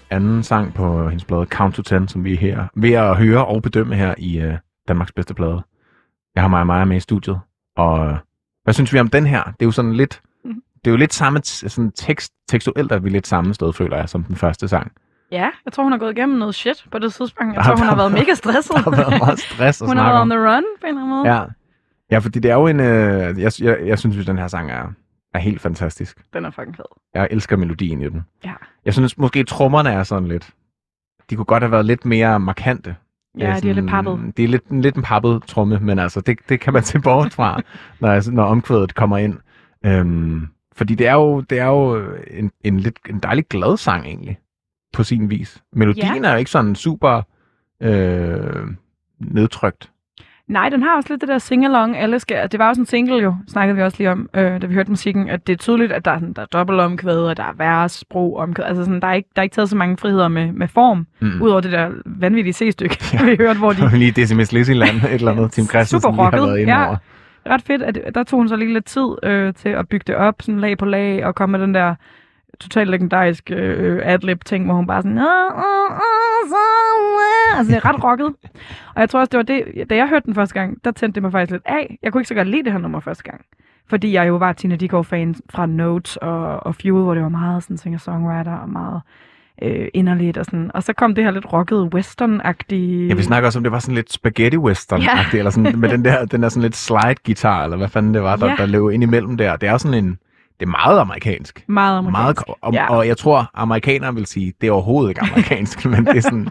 Anden sang på hendes plade Count to Ten, som vi er her ved at høre og bedømme her i uh, Danmarks bedste plade. Jeg har Maja Maja med i studiet, og øh, hvad synes vi om den her? Det er jo sådan lidt, Mhm. det er jo lidt samme, sådan tekst, tekstuelt er vi lidt samme sted, føler jeg, som den første sang. Ja, jeg tror, hun har gået igennem noget shit på det tidspunkt. Jeg tror, hun har været- mega stresset. Der har været meget <laughs> stress at hun har været on the run på en eller anden måde. Ja. ja, fordi det er jo en, øh, jeg, jeg, jeg synes, at den her sang er, er helt fantastisk. Den er fucking fed. Jeg elsker melodien i den. Ja. Jeg synes måske, trommerne er sådan lidt, de kunne godt have været lidt mere markante. Ja, de er lidt sådan- pappet. Det er lidt, lidt en pappet tromme, men altså, det, det kan man se bort fra, <laughs> når, når omkvædet kommer ind. Øhm, fordi det er jo, det er jo en, en, lidt, en dejlig glad sang egentlig, på sin vis. Melodien er jo ikke sådan super øh, nedtrykt. Nej, den har også lidt det der sing-along, alle skal... Det var også en single jo, snakkede vi også lige om, øh, da vi hørte musikken, at det er tydeligt, at der er, sådan, der er dobbeltomkvæd, og der er vers, sprog, omkvæd. Altså sådan, der er ikke, der er ikke taget så mange friheder med, med form, Mm. udover det der vanvittige C-stykke, <laughs> Ja. vi hørte, hvor de lige Decimus Lissiland, et eller andet, Tim <laughs> Christensen Super lige har rocket, været inde ja. over. ret fedt, at der tog hun så lige lidt tid øh, til at bygge det op, sådan lag på lag, og komme med den der totalt legendarisk øh, adlib ting, hvor hun bare sådan... "Ah, ah, ah, somewhere." Altså, det er ret <laughs> rocket. Og jeg tror også, det var det, da jeg hørte den første gang, der tændte det mig faktisk lidt af. Jeg kunne ikke så godt lide det her nummer første gang. Fordi jeg jo var Tina Dickow-fan fra Notes og, og Fuel, hvor det var meget sådan singer-songwriter og meget øh, inderligt og sådan. Og så kom det her lidt rocket western-agtige... Ja, vi snakker også om, det var sådan lidt spaghetti western ja. eller sådan, med den der, den der sådan lidt slide-guitar, eller hvad fanden det var, der, Ja. der løb ind imellem der. Det er jo sådan en, det er meget amerikansk. Meget amerikansk. Meget, og, Ja. og jeg tror, amerikanere vil sige, det er overhovedet ikke amerikansk, men det er sådan, <laughs>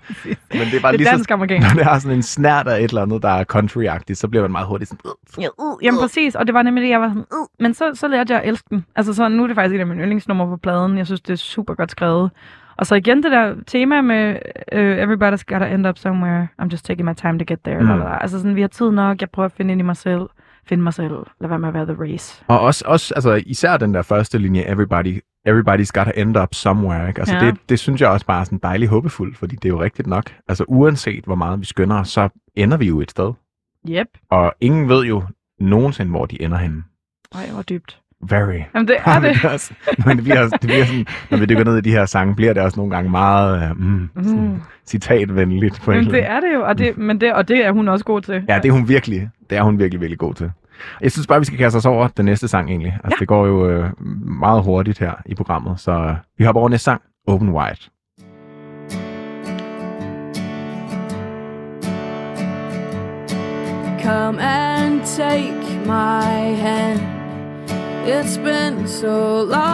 men det er bare Det er dansk amerikansk. når det har sådan en snært af et eller andet, der er country-agtigt, så bliver man meget hurtigt sådan, "Øh." Ja, uh, jamen præcis, og det var nemlig det, jeg var sådan, uh, men så, så lærte jeg at elske den. Altså så nu er det faktisk et af mine yndlingsnumre på pladen. Jeg synes, det er super godt skrevet. Og så igen det der tema med uh, Everybody's gotta end up somewhere. I'm just taking my time to get there. Mm. Mm. Altså sådan, vi har tid nok. Jeg prøver at finde ind i mig selv. Finde mig selv. Lad være med at være the race. Og også, også altså, især den der første linje, everybody, everybody's got to end up somewhere. Ikke? Altså, Ja. det, det synes jeg også bare er sådan dejligt håbefuldt, fordi det er jo rigtigt nok. Altså uanset hvor meget vi skynder så ender vi jo et sted. Yep. Og ingen ved jo nogensinde, hvor de ender henne. Ej, hvor dybt. Very. Jamen det er <laughs> det. Men det, er også, men det, bliver, det bliver sådan, når vi dykker ned i de her sange, bliver det også nogle gange meget uh, mm, sådan, Mm. citatvenligt. På en Men det er det jo, og det, men det, og det er hun også god til. Ja, det er hun virkelig. Det er hun virkelig, virkelig god til. Jeg synes bare, vi skal kaste os over den næste sang egentlig. Altså, Ja. det går jo øh, meget hurtigt her i programmet, så øh, vi hopper over næste sang, Open Wide. Come and take my hand. It's been so long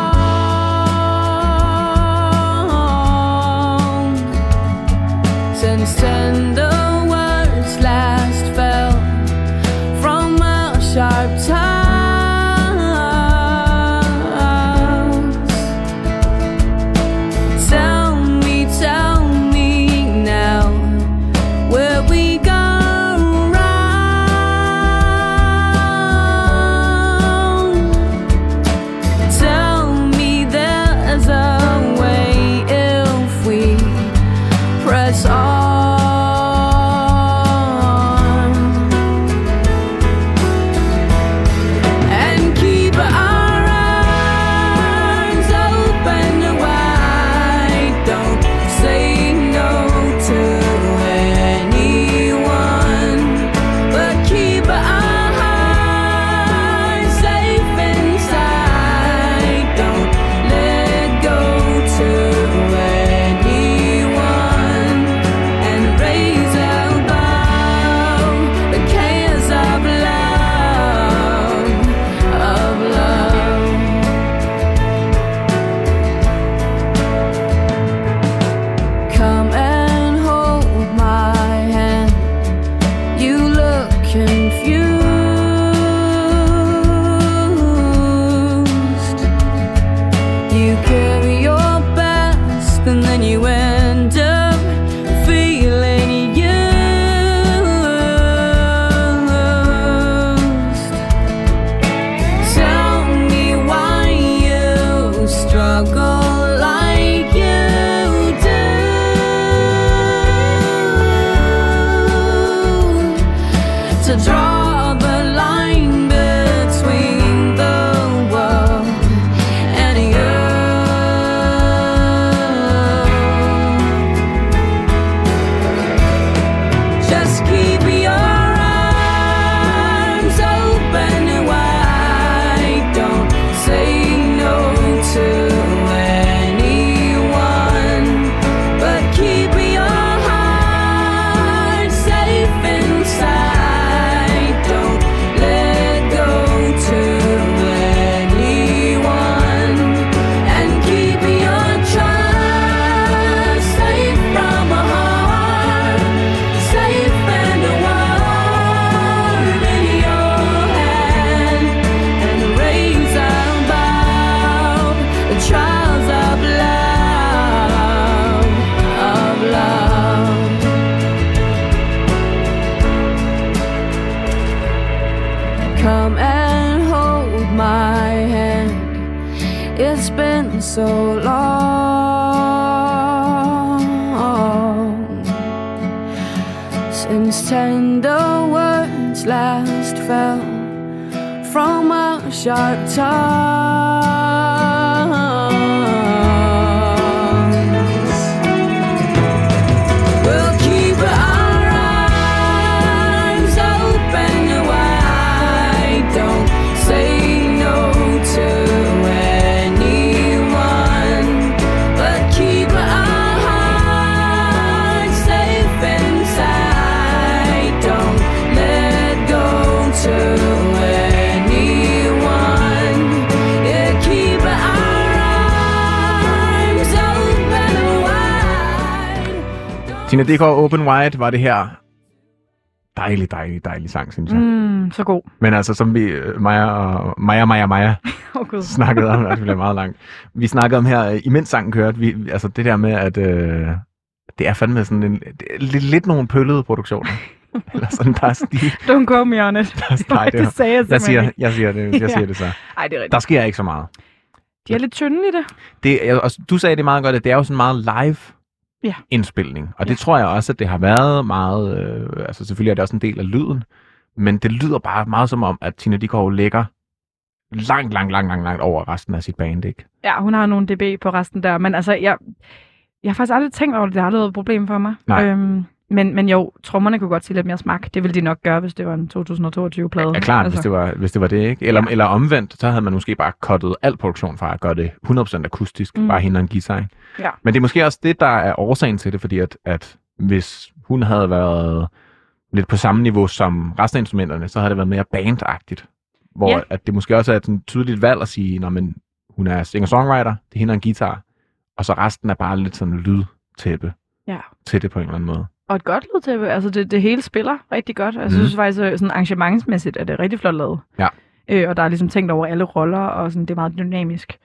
Tina Dickow Open Wide var det her dejlig, dejlig, dejlig sang, synes jeg. Mm. Så god. Men altså, som vi, øh, Maja og Maja, Maja, Maja, <laughs> oh, Gud. snakkede om, det bliver meget langt. Vi snakkede om her, øh, imens sangen kørte, vi, altså det der med, at øh, det er fandme sådan en, det er lidt, lidt nogle pøllede produktioner. <laughs> Eller sådan, der er stil. Don't quote me on it. <laughs> Nej, det, det sagde jeg jeg siger, jeg siger det, jeg siger det så. Ej, det er rigtigt. Der sker ikke så meget. De er lidt tynde i det. Det, er- og du sagde det meget godt, at det er jo sådan meget live Ja. indspilning. Og det Ja. tror jeg også, at det har været meget... Øh, altså selvfølgelig er det også en del af lyden, men det lyder bare meget som om, at Tina Dickow ligger langt, langt, langt, langt, langt over resten af sit band, ikke? Ja, hun har nogle dB på resten der. Men altså, jeg, jeg har faktisk aldrig tænkt over det. Det har aldrig været et problem for mig. Nej. Øhm, men, men jo, trommerne kunne godt sige lidt mere smak. Det ville de nok gøre, hvis det var en 2022-plade. Ja, klart, altså. hvis, det var, hvis det var det, ikke? Eller, ja. Eller omvendt, så havde man måske bare cuttet al produktion fra at gøre det 100% akustisk, mm. Bare hende og en guitar, ikke? Ja. Men det er måske også det, der er årsagen til det, fordi at, at hvis hun havde været lidt på samme niveau som resten af instrumenterne, så havde det været mere bandagtigt. Hvor Ja. at det måske også er et tydeligt valg at sige, når men hun er singer-songwriter, det er og en guitar, og så resten er bare lidt sådan lydtæppe Ja. til det på en eller anden måde. Og et godt lydtæppe. Altså, det, det hele spiller rigtig godt. Jeg synes faktisk, øh, sådan arrangementsmæssigt er det rigtig flot lavet. Ja. Øh, og der er ligesom tænkt over alle roller, og sådan, det er meget dynamisk.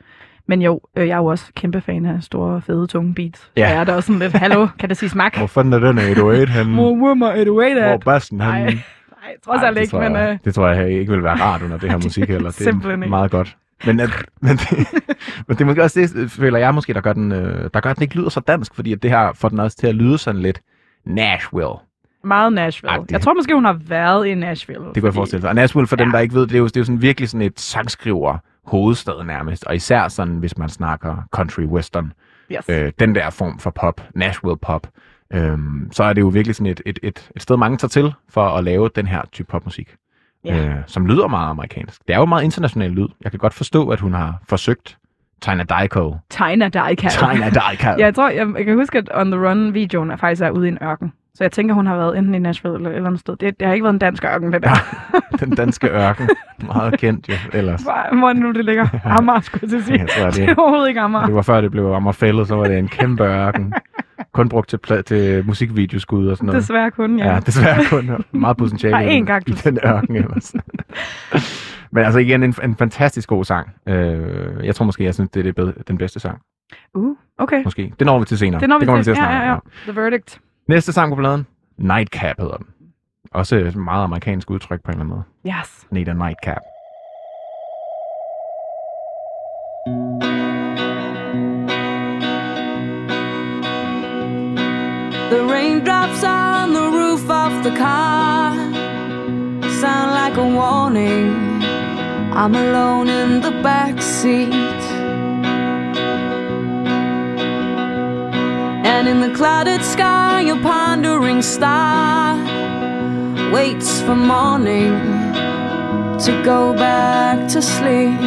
Men jo, øh, jeg er jo også kæmpe fan af store, fede, tunge beats. Ja. Og jeg er da også sådan lidt, hallo, kan det sige smak? Hvor fanden er den 808 henne? Hvor må it away Hvor bassen Nej, henne? nej, trods alt ikke, men... jeg, Øh, Det tror jeg ikke vil være rart under det her <laughs> musik er heller. Det simpelthen er ikke. meget godt. Men, at, men, det, <laughs> men det er måske også det, føler jeg måske, der gør den, øh, der gør, at den ikke lyder så dansk, fordi at det her får den også til at lyde sådan lidt Nashville. meget Nashville. Det- Jeg tror måske, hun har været i Nashville. Det kunne jeg forestille sig. Og Nashville, for ja. dem, der ikke ved, det er jo, det er jo sådan virkelig sådan et sangskriver hovedstad nærmest. Og især sådan, hvis man snakker country western. Yes. Øh, den der form for pop, Nashville pop. Øhm, så er det jo virkelig sådan et, et, et, et sted, mange tager til for at lave den her type popmusik. Ja. øh, som lyder meget amerikansk. Det er jo meget international lyd. Jeg kan godt forstå, at hun har forsøgt Tina Dickow. Tina Dickow. Tina Dickow. Ja, <laughs> jeg tror, jeg, jeg kan huske, at On The Run-videoen er faktisk er ude i en ørken. Så jeg tænker, hun har været enten i Nashville eller et eller andet sted. Det, det har ikke været en dansk ørken, det der. Den danske ørken. Meget kendt jo ellers. Hvor det nu det ligger. Amager, skulle jeg til at sige. Jeg tror, det, Det er overhovedet ikke Amager. det var før det blev Amagerfællet, så var det en kæmpe ørken. Kun brugt til, pla- til musikvideoskud og sådan noget. Desværre kun, ja. Ja, desværre kun meget potentiale én den- i den ørken ellers. <laughs> Men altså igen, en, en fantastisk god sang. Øh, jeg tror måske, jeg synes, det er det bedre, den bedste sang. Uh, okay. Måske. Det når vi til senere. Det når vi kommer til. at Ja, snakke ja, om. ja. The Verdict. Næste sang på pladen, Nightcap hedder den. Også et meget amerikansk udtryk på en eller anden måde. Yes. Need a nightcap. The raindrops on the roof of the car sound like a warning. I'm alone in the back seat. And in the clouded sky, a star waits for morning to go back to sleep.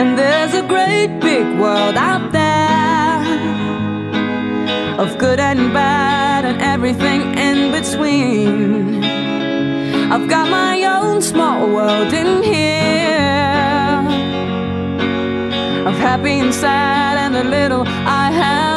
And there's a great big world out there of good and bad and everything in between. I've got my own small world in here of happy and sad and a little I have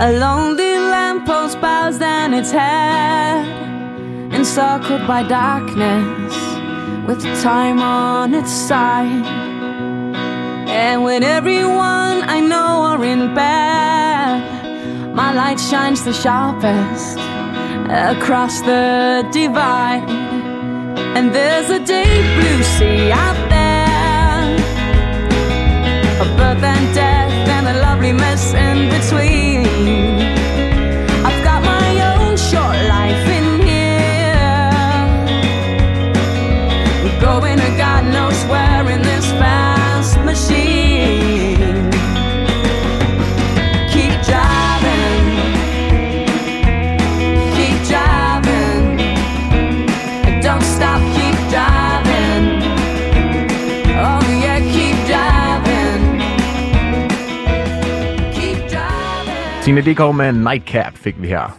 A lonely lamppost bows down its head, encircled by darkness, with time on its side. And when everyone I know are in bed, my light shines the sharpest across the divide. And there's a deep blue sea out there of birth and death and a lovely mess in between. Tina Dickow med Nightcap fik vi her.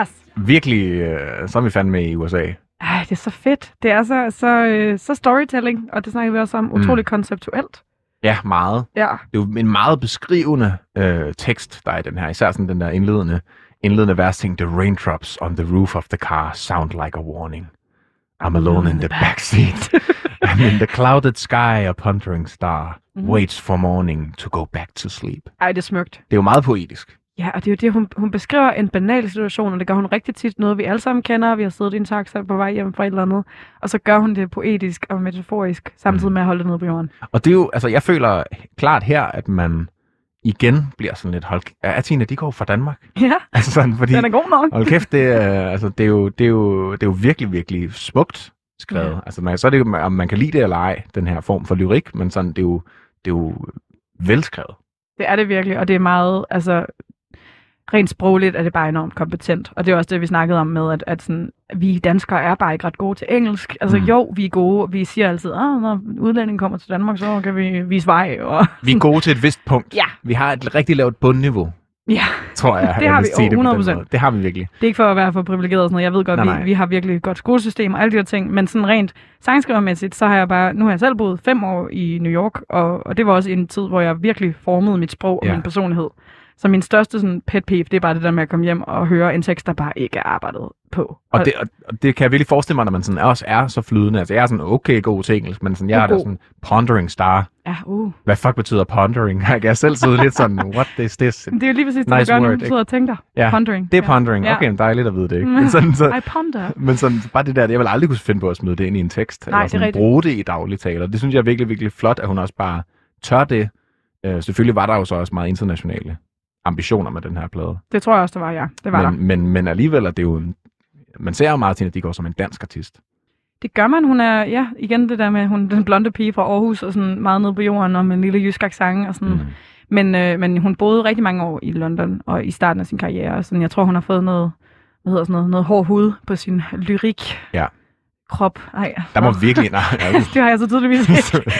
Yes. Virkelig, øh, så er vi fandme med i USA. Ej, det er så fedt. Det er så, så, øh, så storytelling, og det snakker vi også om, utroligt konceptuelt. Ja, meget. Ja. Det er jo en meget beskrivende øh, tekst, der er i den her. Især sådan den der indledende, indledende vers ting. The raindrops on the roof of the car sound like a warning. I'm alone in the backseat. And <laughs> in the clouded sky, a pondering star Mhm. waits for morning to go back to sleep. Ej, det er smukt. Det er jo meget poetisk. Ja, og det er jo det, hun, hun beskriver en banal situation, og det gør hun rigtig tit noget, vi alle sammen kender. Vi har siddet i en taxa på vej hjem fra et eller andet, og så gør hun det poetisk og metaforisk, samtidig med at holde det nede på jorden. Og det er jo, altså jeg føler klart her, at man igen bliver sådan lidt, hold, er Tina Dickow fra Danmark? Ja, <laughs> Altså sådan, fordi, den er god nok. hold kæft, det er, altså, det er, jo, det, er jo, det er jo virkelig, virkelig smukt skrevet. Ja. Altså, man, så er det jo, om man kan lide det eller ej, den her form for lyrik, men sådan, det er jo, det er jo velskrevet. Det er det virkelig, og det er meget, altså, rent sprogligt er det bare enormt kompetent. Og det er også det, vi snakkede om med, at, at sådan, vi danskere er bare ikke ret gode til engelsk. Altså Mm. jo, vi er gode. Vi siger altid, at når udlændingen kommer til Danmark, så kan vi vise vej. Og, Vi er gode til et vist punkt. Ja. Vi har et rigtig lavt bundniveau, ja, tror jeg. <laughs> Det har vi sige det, på den 100%. måde. det har vi virkelig. det er ikke for at være for privilegeret og sådan noget. Jeg ved godt, nej, nej. vi, vi har virkelig et godt skolesystem og alle de der ting. Men sådan rent sangskrivermæssigt, så har jeg bare, nu har jeg selv boet fem år i New York, og, og det var også en tid, hvor jeg virkelig formede mit sprog og Ja. min personlighed. Så min største sådan, pet peeve, det er bare det der med at komme hjem og høre en tekst, der bare ikke er arbejdet på. Og det, og, det kan jeg virkelig forestille mig, når man sådan også er så flydende. Altså, jeg er sådan okay god til engelsk, men sådan, jeg er da God. sådan pondering star. Ja, uh. Hvad fuck betyder pondering? <laughs> Jeg kan selv sidde lidt sådan, what is this? Det er jo lige præcis det, Nice nice du gør word, ikke? Du sidder og tænker. Ja, Pondering. Det er pondering. Okay, men dejligt at vide det, ikke? Men <laughs> sådan, så, I ponder. men sådan, bare det der, jeg vil aldrig kunne finde på at smide det ind i en tekst, Nej, eller det er sådan rigtigt. bruge det i dagligtaler. Det synes jeg er virkelig, virkelig flot, at hun også bare tør det. Uh, selvfølgelig var der jo så også meget internationale ambitioner med den her plade. Det tror jeg også, der var, ja. Det var der. Men, men, men alligevel er det jo en, man ser jo Martina Dickow som en dansk artist. Det gør man. Hun er, ja, igen det der med, hun den blonde pige fra Aarhus, og sådan meget nede på jorden, og med en lille jysk accent, og sådan. Mm. Men, øh, men hun boede rigtig mange år i London, og i starten af sin karriere. Sådan, jeg tror, hun har fået noget, hvad hedder sådan noget, noget hård hud på sin lyrik. Ja. Krop. Ej, Der må virkelig... Nej, <laughs> ja, det har jeg så tydeligvis ikke.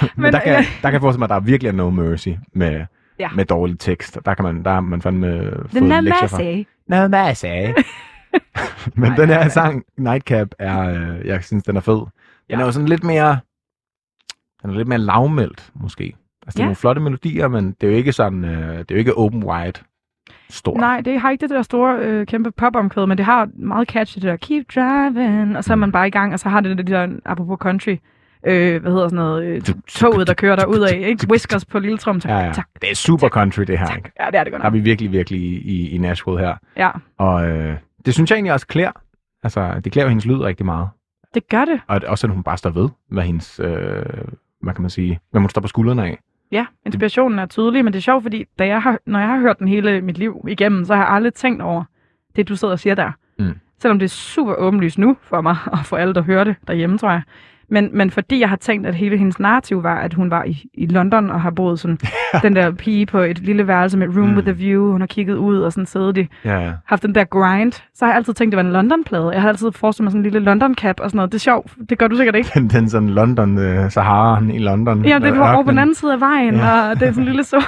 men, <laughs> Men, der, kan, øh, der kan jeg forestille mig, at der er virkelig no mercy med, Ja. med dårlig tekst. Der kan man, der har man fandme fået Den er lektier fra. masse. No mercy. Men den her sang, Nightcap, er, øh, jeg synes, den er fed. Den Ja. er jo sådan lidt mere, den er lidt mere lavmældt, måske. Altså, det er Ja. nogle flotte melodier, men det er jo ikke sådan, øh, det er jo ikke open wide stort. Nej, det har ikke det der store, øh, kæmpe pop-omkvæd, men det har meget catchy, det der keep driving, og så er man bare i gang, og så har det det der, apropos country, øh, hvad hedder sådan noget, øh, toget, der kører der ud af, ikke? Whiskers på lille trum, tak, Ja, ja. tak. Det er super country, det her. Ikke? Ja, det er det godt Der er nok. vi virkelig, virkelig i, i, Nashville her. Ja, Og øh, det synes jeg egentlig også klæder. Altså, det klæder hendes lyd rigtig meget. det gør det. Og også, at hun bare står ved, hvad hendes, øh, hvad kan man sige, hvad hun står på skuldrene af. Ja, inspirationen er tydelig, men det er sjovt, fordi da jeg har, når jeg har hørt den hele mit liv igennem, så har jeg aldrig tænkt over det, du sidder og siger der. Mm. Selvom det er super åbenlyst nu for mig, <laughs> og for alle, der hører det derhjemme, tror jeg. Men, men fordi jeg har tænkt, at hele hendes narrativ var, at hun var i, i London og har boet sådan, <laughs> den der pige på et lille værelse med room Mm. with a view, hun har kigget ud og sådan siddet i, Ja, ja. haft den der grind, så har jeg altid tænkt, det var en London-plade. Jeg har altid forestillet mig sådan en lille London-cap og sådan noget. Det er sjovt. Det gør du sikkert ikke. <laughs> Den, den sådan London, øh, Sahara i London. Ja, det var over på den anden side af vejen, Ja. og det er sådan en lille <laughs> så...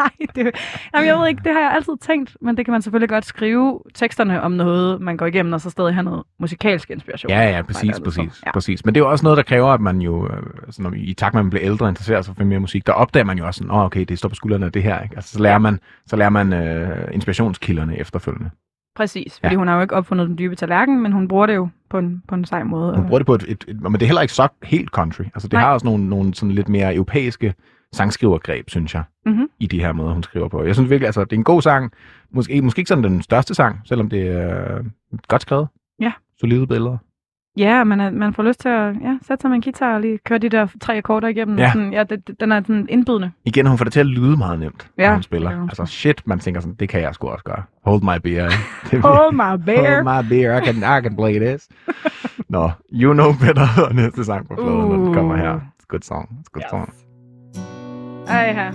Nej, det, jamen, jeg ved ikke, det har jeg altid tænkt, men det kan man selvfølgelig godt skrive teksterne om noget, man går igennem, og så stadig have noget musikalsk inspiration. Ja, ja, præcis, er det præcis. Ja. præcis. Men det er jo også noget, der kræver, at man jo, øh, altså, når, i takt med, at man bliver ældre og interesserer sig for mere musik, der opdager man jo også sådan, oh, okay, det står på skuldrene af det her, ikke? Altså, så lærer man, så lærer man øh, inspirationskilderne efterfølgende. Præcis, Ja. fordi hun har jo ikke opfundet den dybe tallerken, men hun bruger det jo på en, på en sej måde. Hun bruger det på et, et, et, men det er heller ikke så helt country. Altså, det Nej. har også nogle, nogle sådan lidt mere europæiske sangskrivergreb, synes jeg, Mhm. i de her måder, hun skriver på. Jeg synes virkelig, altså, det er en god sang. Måske, måske ikke sådan den største sang, selvom det er godt skrevet. Ja. Solide billeder. Ja, man, man får lyst til at ja, sætte sig med en guitar og lige køre de der tre akkorder igennem. Ja. Sådan, ja det, den er sådan indbydende. Igen, hun får det til at lyde meget nemt, ja, Ja, når hun spiller. hun Altså shit, man tænker sådan, det kan jeg sgu også gøre. Hold my beer. <laughs> er Hold my bear. Hold my beer, I can, I can play this. <laughs> Nå, You Know Better er <laughs> næste sang på fladen, når den kommer her. Uh. It's a good song. It's a good Yes. song. Ej, her.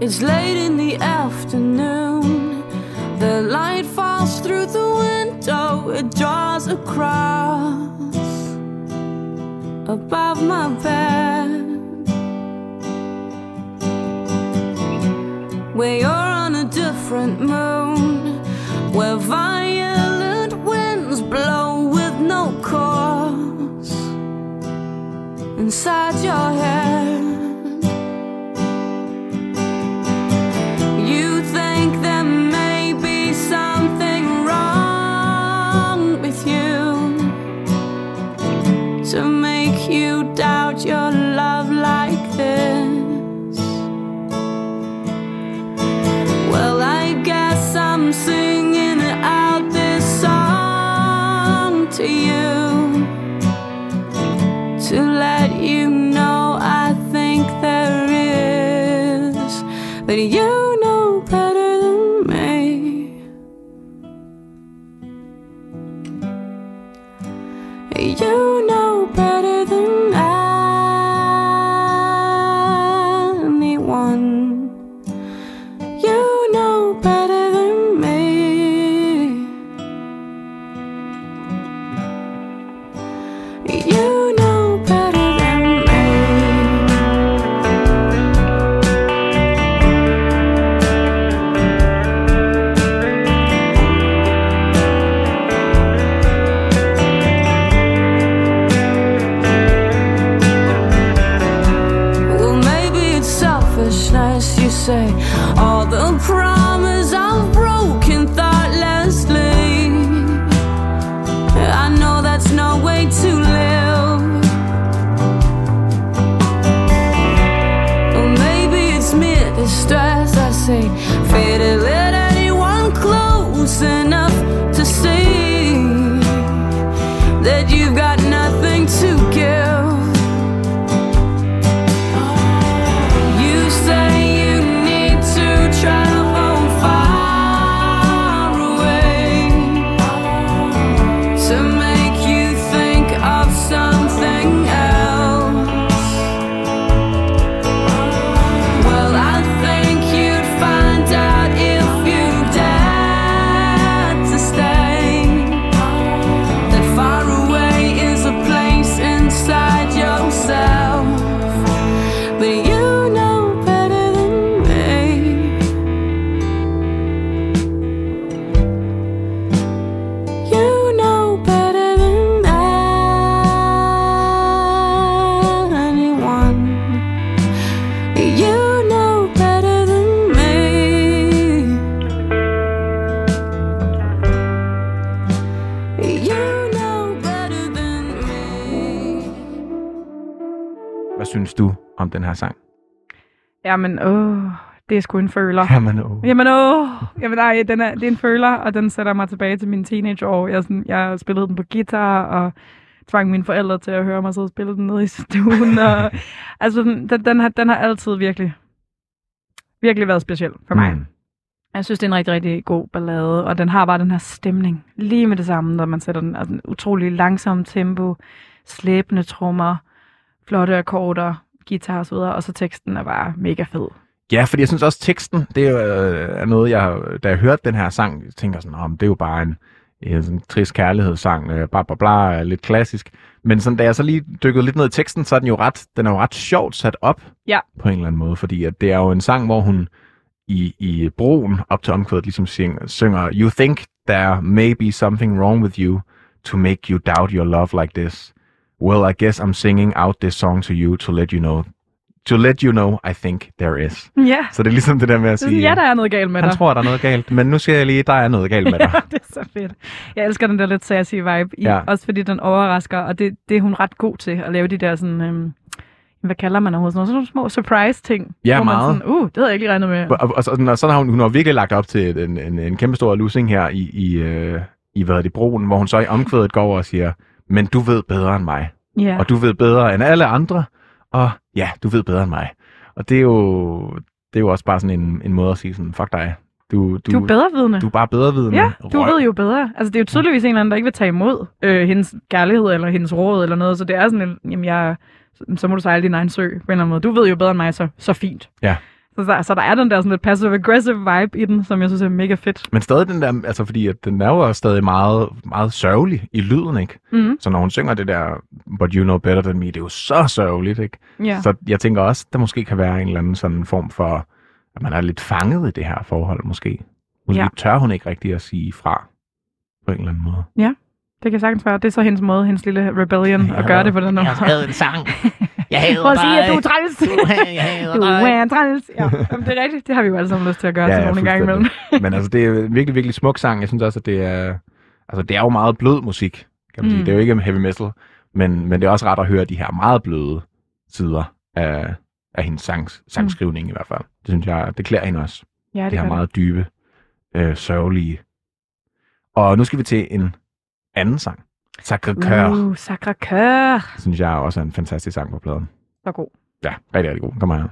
It's late in the afternoon. The light draws a cross above my bed. Where you're on a different moon, where violent winds blow with no cause inside your head. Den her sang? Jamen, åh, det er sgu en føler. Jamen, oh. Jamen åh, jamen nej, den er, det er en føler, og den sætter mig tilbage til mine teenageår. Jeg, sådan, jeg spillede den på guitar, og tvang mine forældre til at høre mig sidde og spille den nede i stuen. Og, <laughs> altså, den, den, den, har, den har altid virkelig, virkelig været speciel for mig. Mm. Jeg synes, det er en rigtig, rigtig god ballade, og den har bare den her stemning lige med det samme, når man sætter den. Altså, en utrolig langsom tempo, slæbende trommer, flotte akkorder, guitar og så videre, og så teksten er bare mega fed. Ja, fordi jeg synes også, teksten, det er, øh, noget, jeg, da jeg hørte den her sang, jeg tænker sådan, om det er jo bare en, en sådan trist kærlighedssang, øh, bla bla bla, lidt klassisk. Men sådan, da jeg så lige dykkede lidt ned i teksten, så er den jo ret, den er jo ret sjovt sat op Ja. på en eller anden måde, fordi at det er jo en sang, hvor hun i, i broen op til omkvædet ligesom synger, synger, You think there may be something wrong with you to make you doubt your love like this. Well, I guess I'm singing out this song to you to let you know, to let you know I think there is. Ja, Så det er ligesom det der med at det er sige, sådan, ja, der er noget galt med han dig. tror, der er noget galt, men nu siger jeg lige, der er noget galt med dig. <laughs> Ja, det er så fedt. Jeg elsker den der lidt sassy vibe, i, Ja. også fordi den overrasker, og det, det er hun ret god til, at lave de der sådan, øhm, hvad kalder man overhovedet, sådan nogle, sådan små surprise-ting. Ja, hvor man meget. Sådan, uh, det havde jeg ikke lige regnet med. Og, og, og, sådan- og så har hun, hun har virkelig lagt op til en, en, en kæmpe stor losing her i, i, øh, i hvad er det, broen, hvor hun så i omkvædet går over og siger, men du ved bedre end mig, Ja, og du ved bedre end alle andre, og ja, du ved bedre end mig. Og det er jo, det er jo også bare sådan en, en måde at sige sådan, fuck dig. Du, du, du er bedrevidende. du er bare bedre vidende. Ja, du ved jo bedre. Altså, det er jo tydeligvis en eller anden, der ikke vil tage imod øh, hendes kærlighed eller hendes råd eller noget, så det er sådan en, jamen jeg, så må du sejle din egen sø på en eller anden måde. Du ved jo bedre end mig, så, så fint. Ja. Så Så, der, så der er den der sådan lidt passive-aggressive vibe i den, som jeg synes er mega fedt. Men stadig den der, altså fordi at den er jo også stadig meget, meget sørgelig i lyden, ikke? Mm. Så når hun synger det der, but you know better than me, det er jo så sørgeligt, ikke? Ja. Så jeg tænker også, der måske kan være en eller anden sådan form for, at man er lidt fanget i det her forhold, måske. Måske Ja. ja. tør hun ikke rigtig at sige fra, på en eller anden måde. Det kan sagtens være. Det er så hendes måde, hendes lille rebellion, at gøre det på den måde. en sang. Jeg hader Prøv at sige, at du er træls. jeg hader <laughs> Du er træls. Ja, Jamen, det er rigtigt. Det har vi jo alle sammen lyst til at gøre Ja, til nogen en gang imellem. Men altså, det er en virkelig, virkelig smuk sang. Jeg synes også, at det er, altså, det er jo meget blød musik, kan man sige. Mm. Det er jo ikke heavy metal, men, men det er også ret at høre de her meget bløde sider af, af hendes sangs, sangskrivning i hvert fald. Det synes jeg, det klæder hende også. Ja, Det, det her gør det. meget dybe, øh, sørgelige. Og nu skal vi til en anden sang. Sacre Coeur, Uh, Sacre Coeur. synes jeg også er en fantastisk sang på pladen. Så god. Ja, rigtig, rigtig god. Kom her.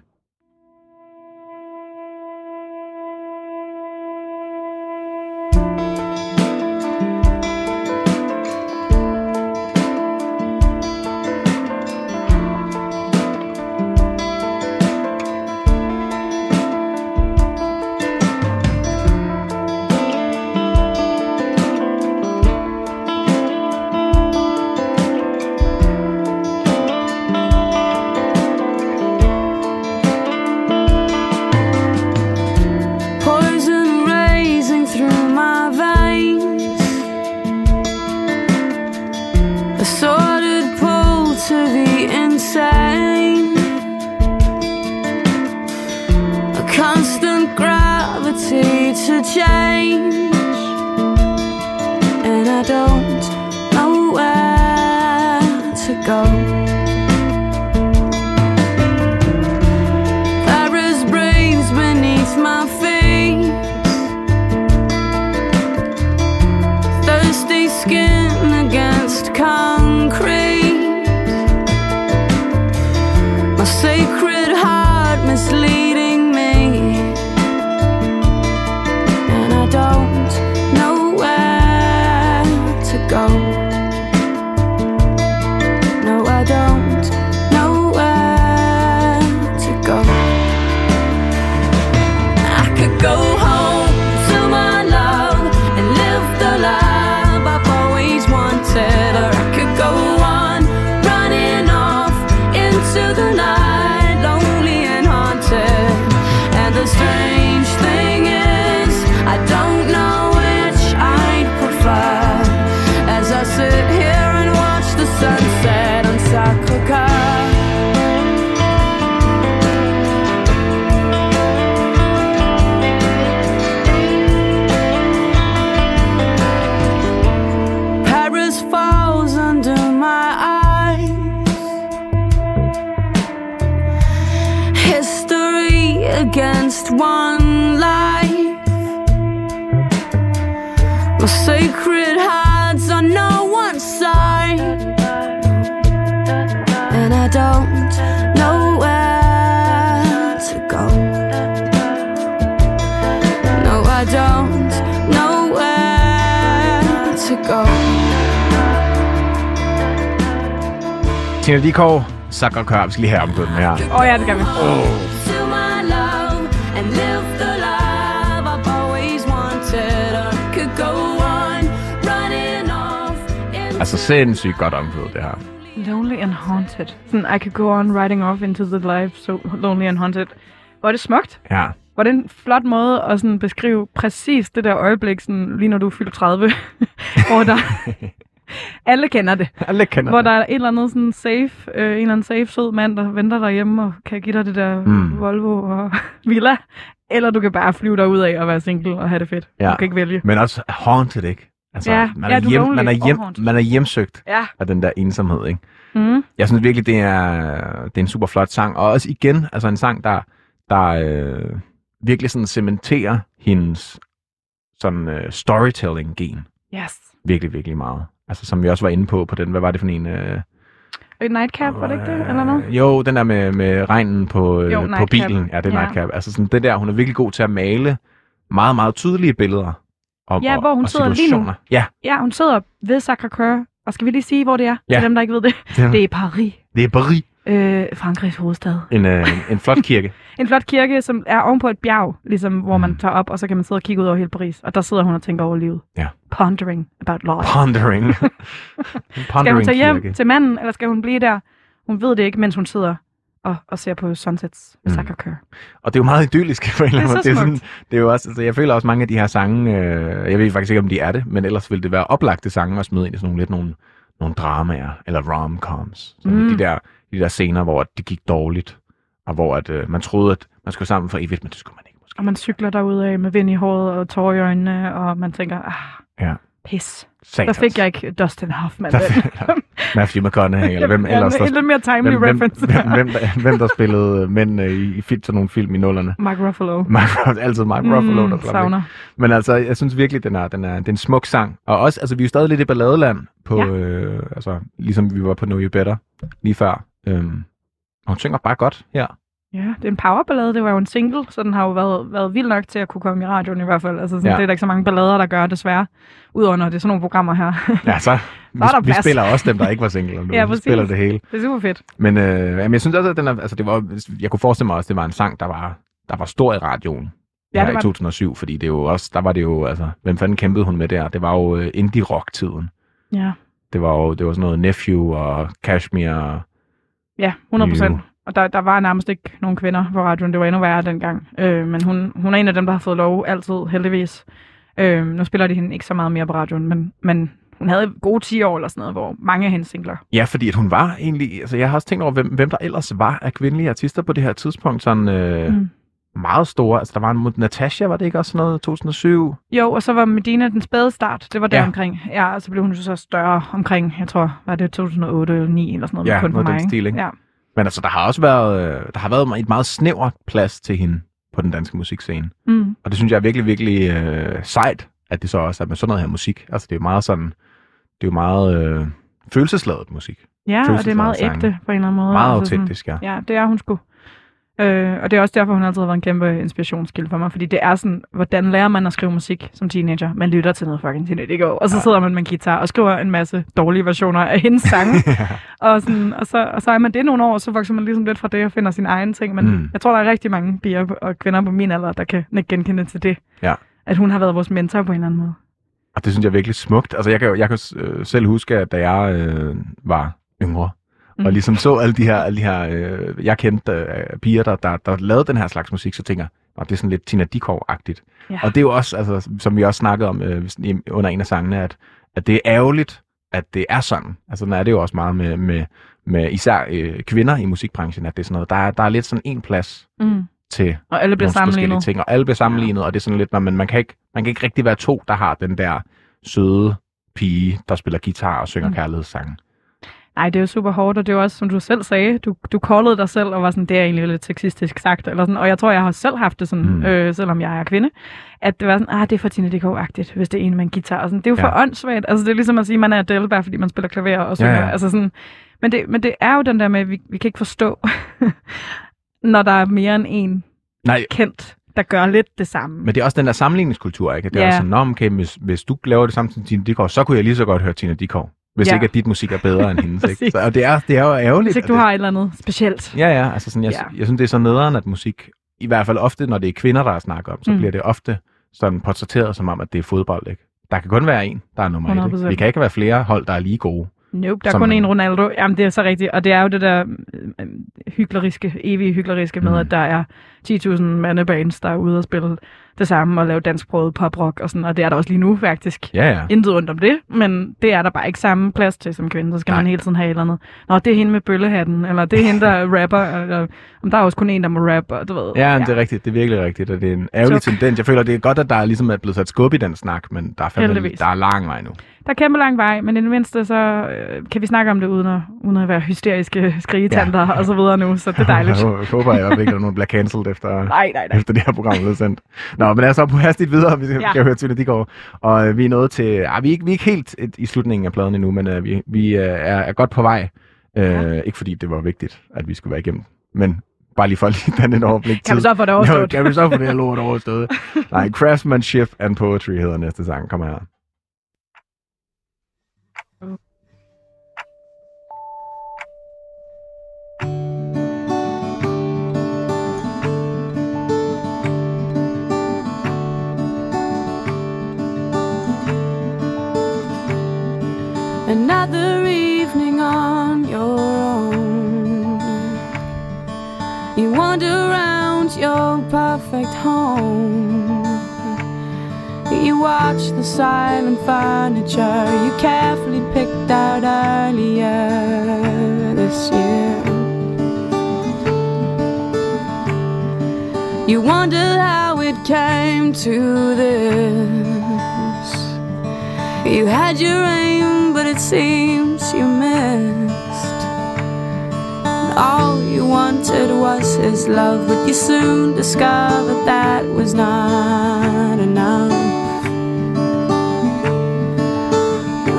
Sacre Coeur. Vi skal lige have omgået den her. Åh oh, ja, det gør vi. off. Altså sindssygt godt omkvædet, det her. Lonely and Haunted. Sådan, I could go on riding off into the life, so lonely and haunted. Hvor er det smukt. Ja. Hvor er det en flot måde at sådan beskrive præcis det der øjeblik, sådan, lige når du fylder 30, <laughs> hvor der... <laughs> Alle kender det. <laughs> Alle kender Hvor det. der er et eller andet sådan safe, øh, en eller anden safe, sød mand, der venter derhjemme og kan give dig det der Mm. Volvo og <laughs> villa. Eller du kan bare flyve derud af og være single og have det fedt. Ja. Du kan ikke vælge. Men også haunted, ikke? Altså, Ja, man, ja, er hjem, man, er hjem, man er hjemsøgt Ja. af den der ensomhed, ikke? Mm. Jeg synes virkelig, det er, det er en super flot sang. Og også igen, altså en sang, der, der øh, virkelig sådan cementerer hendes sådan øh, storytelling-gen. Yes. Virkelig, virkelig meget. Altså, som vi også var inde på, på den, hvad var det for en? Øh, nightcap, var det ikke det? Eller noget? Øh, Jo, den der med, med regnen på, øh, Jo, på nightcap. bilen. Ja, det er Ja. nightcap. Altså sådan det der, hun er virkelig god til at male meget, meget tydelige billeder. Om, Ja, og, hvor hun og sidder lige nu. Ja, Ja, hun sidder ved Sacre-Cœur. Og skal vi lige sige, hvor det er? Ja. Til dem, der ikke ved det. det er, Det er Paris. det er Paris. Øh, Frankrigs hovedstad. En, øh, en flot kirke. <laughs> En flot kirke, som er ovenpå et bjerg, ligesom, hvor man tager op, og så kan man sidde og kigge ud over hele Paris. Og der sidder hun og tænker over livet. Ja. Pondering about life. Pondering. <laughs> en Skal pondering hun tage hjem kirke. til manden, eller skal hun blive der? Hun ved det ikke, mens hun sidder og, og ser på Sunsets Mm. mm. Sacre Og det er jo meget idyllisk på en eller anden Det er måde. Det er, sådan, det er jo også, altså, jeg føler også mange af de her sange, øh, jeg ved faktisk ikke, om de er det, men ellers ville det være oplagte sange at smide ind i sådan nogle lidt nogle, nogle dramaer, eller rom-coms. Mm. de, der, de der scener, hvor det gik dårligt, og hvor at, øh, man troede, at man skulle sammen for evigt, men det skulle man ikke måske. Og man cykler derude af med vind i håret og tårer i øjnene, og man tænker, ah, Ja. pis. Satans. Der fik jeg ikke Dustin Hoffman. Der <laughs> Matthew McConaughey, eller hvem ellers, ja, der, en lidt mere timely hvem, reference. hvem, hvem, der, hvem der spillede øh, mænd øh, i, i fit, sådan nogle film i nullerne. Mark Ruffalo. Mark, altid Mark Ruffalo, der Mm, væk. savner. Men altså, jeg synes virkelig, den er, den er, det er en smuk sang. Og også, altså, vi er jo stadig lidt i balladeland, på, Ja. øh, altså, ligesom vi var på Know You Better lige før. Øhm, og hun synger bare godt her. Ja, det er en powerballade. Det var jo en single, så den har jo været, været vild nok til at kunne komme i radioen i hvert fald. Altså, sådan, Ja. Det er der ikke så mange ballader, der gør, desværre. Udover når det er sådan nogle programmer her. Ja, så, <laughs> vi, er der vi spiller også dem, der ikke var single. <laughs> Nu. Ja, vi spiller det hele. det er super fedt. Men øh, jamen, jeg synes også, at den er, altså, det var, jeg kunne forestille mig også, at det var en sang, der var, der var stor i radioen. Ja, det i var 2007, fordi det jo også, der var det jo, altså, hvem fanden kæmpede hun med der? Det var jo øh, indie-rock-tiden. Ja, Det var jo det var sådan noget Nephew og Cashmere. Ja 100 procent. Og der, der var nærmest ikke nogen kvinder på radioen. Det var endnu værre dengang. Øh, men hun, hun er en af dem, der har fået lov altid, heldigvis. Øh, nu spiller de hende ikke så meget mere på radioen, men, men hun havde gode 10 år eller sådan noget, hvor mange af hendes singler. Ja, fordi at hun var egentlig, altså jeg har også tænkt over, hvem, hvem der ellers var af kvindelige artister på det her tidspunkt, sådan øh, mm. Meget store. Altså der var en Natasha, var det ikke også sådan noget 2007? Jo, og så var Medina den spæde start. Det var der Ja. omkring. Ja, og så blev hun jo så større omkring, jeg tror, var det 2008 eller 9 eller sådan noget. Ja, kun for noget af mig. den stil, ikke? Ja. Men altså der har også været, øh, der har været et meget snævert plads til hende på den danske musikscene. Mm. Og det synes jeg er virkelig, virkelig øh, sejt, at det så også er med sådan noget her musik. Altså det er jo meget sådan, det er jo meget øh, følelsesladet musik. ja, og det er meget ægte på en eller anden måde. Meget Altså autentisk, ja. Ja, det er hun sgu. Øh, og det er også derfor, hun altid har været en kæmpe inspirationskilde for mig, fordi det er sådan, hvordan lærer man at skrive musik som teenager? Man lytter til noget fucking ikke? Og så Ja. sidder man med en guitar og skriver en masse dårlige versioner af hendes sange, <laughs> og, sådan, og, så, og så er man det nogle år, så vokser man ligesom lidt fra det og finder sin egen ting. Men Mm. jeg tror, der er rigtig mange piger og kvinder på min alder, der kan genkende til det. Ja. At hun har været vores mentor på en eller anden måde. Og det synes jeg er virkelig smukt. Altså, jeg kan, jeg kan øh, selv huske, at da jeg øh, var yngre. Og Mm. ligesom så alle de her, alle de her øh, jeg kendte øh, piger, der, der, der lavede den her slags musik, så tænker jeg, "Nå, det er sådan lidt Tina Dickow-agtigt. Ja. Og det er jo også, altså, som vi også snakkede om øh, under en af sangene, at, at det er ærgerligt, at det er sådan. Altså, sådan er det jo også meget med, med, med især øh, kvinder i musikbranchen, at det er sådan noget, der er, der er lidt sådan en plads Mm. til Og alle bliver nogle forskellige ting, og alle bliver sammenlignet, og det er sådan lidt, når man, man, kan ikke, man kan ikke rigtig være to, der har den der søde pige, der spiller guitar og synger. Mm. kærlighedssange. Nej, det er jo super hårdt, og det er jo også, som du selv sagde, du, du callede dig selv og var sådan, det er egentlig lidt sexistisk sagt, eller sådan, og jeg tror, jeg har selv haft det sådan, Mm. øh, selvom jeg er kvinde, at det var sådan, ah, det er for Tina Dickow-agtigt, hvis det er en med en guitar, og sådan, det er jo Ja. for åndssvagt, altså det er ligesom at sige, man er Adele, bare fordi man spiller klaver og synger, Ja, ja. altså sådan, men det, men det er jo den der med, at vi, vi kan ikke forstå, <laughs> når der er mere end en Nej, kendt, der gør lidt det samme. men det er også den der sammenligningskultur, ikke? Det er Ja. også sådan, okay, hvis, hvis du laver det samme som Tina Dickow, så kunne jeg lige så godt høre Tina Dickow. Hvis Ja. ikke, at dit musik er bedre end hendes. <laughs> ikke? Så, og det er, det er jo ærgerligt. Hvis ikke du det, har et eller andet specielt. Ja, ja. Altså sådan, jeg, Ja. jeg synes, det er så nederen, at musik, i hvert fald ofte, når det er kvinder, der er snakker om, så mm. Bliver det ofte sådan portrætteret som om, at det er fodbold, ikke? Der kan kun være en, der er nummer et. Ikke? 100%. Vi kan ikke være flere hold, der er lige gode. Nope, der er kun en Ronaldo. Jamen, det er så rigtigt. Og det er jo det der øh, hykleriske, evige hykleriske med, Mm. at der er 10.000 mandebands, der er ude og spille det samme og lave dansksproget poprock og sådan, og det er der også lige nu faktisk. Ja, ja. Intet rundt om det, men det er der bare ikke samme plads til som kvinde. Så skal Nej. man hele tiden have et eller andet. Nå, det er hende med bøllehatten, eller det er hende, der <laughs> rapper, eller om der er også kun en, der må rappe, og du ved. Ja, ja, det er rigtigt. Det er virkelig rigtigt, og det er en ærgerlig Så- tendens. Jeg føler, det er godt, at der er ligesom er blevet sat skub i den snak, men der er, fandme, der er lang vej nu. Der er kæmpe lang vej, men i det mindste så øh, kan vi snakke om det uden at, uden at være hysteriske <laughs> skrigetanter ja. og så videre nu, så det er dejligt. Jeg håber jeg også ikke, at nogen bliver cancelled efter, <laughs> nej, nej, nej. efter det her program er sendt. Nå, men lad os så på hastigt videre, vi skal Ja. høre Tina Dickow. Og øh, vi er nået til, ah, vi, er ikke, vi er ikke helt et, i slutningen af pladen endnu, men øh, vi, vi øh, er, er godt på vej. Øh, Ja. Ikke fordi det var vigtigt, at vi skulle være igennem, men bare lige for lige danne et overblik. Kan vi til- så få det <laughs> Jo, overstået? kan vi så få det her lort overstået? Nej, Craftsmanship and Poetry hedder næste sang. Kom her. Another evening on your own. You wander around your perfect home. You watch the silent furniture you carefully picked out earlier this year. You wonder how it came to this. You had your aim, it seems you missed. And all you wanted was his love, but you soon discovered that was not enough.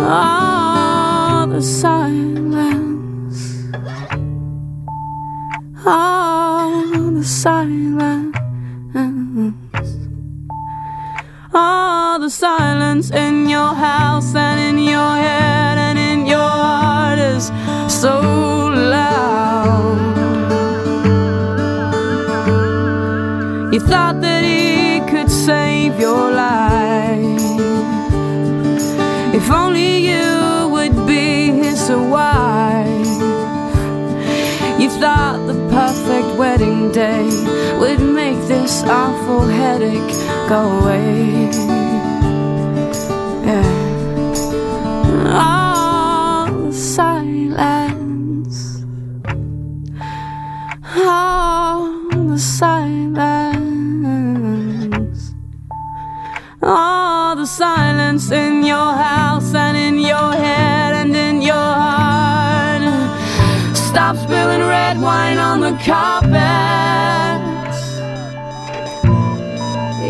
All the silence, all the silence. All the silence in your house and in your head is so loud. You thought that he could save your life. If only you would be his wife. You thought the perfect wedding day would make this awful headache go away. Silence in your house and in your head and in your heart. Stop spilling red wine on the carpet.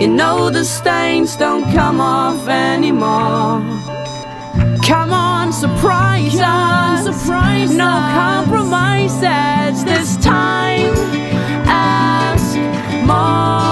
You know the stains don't come off anymore. Come on, surprise us. surprise no compromises this time. Ask more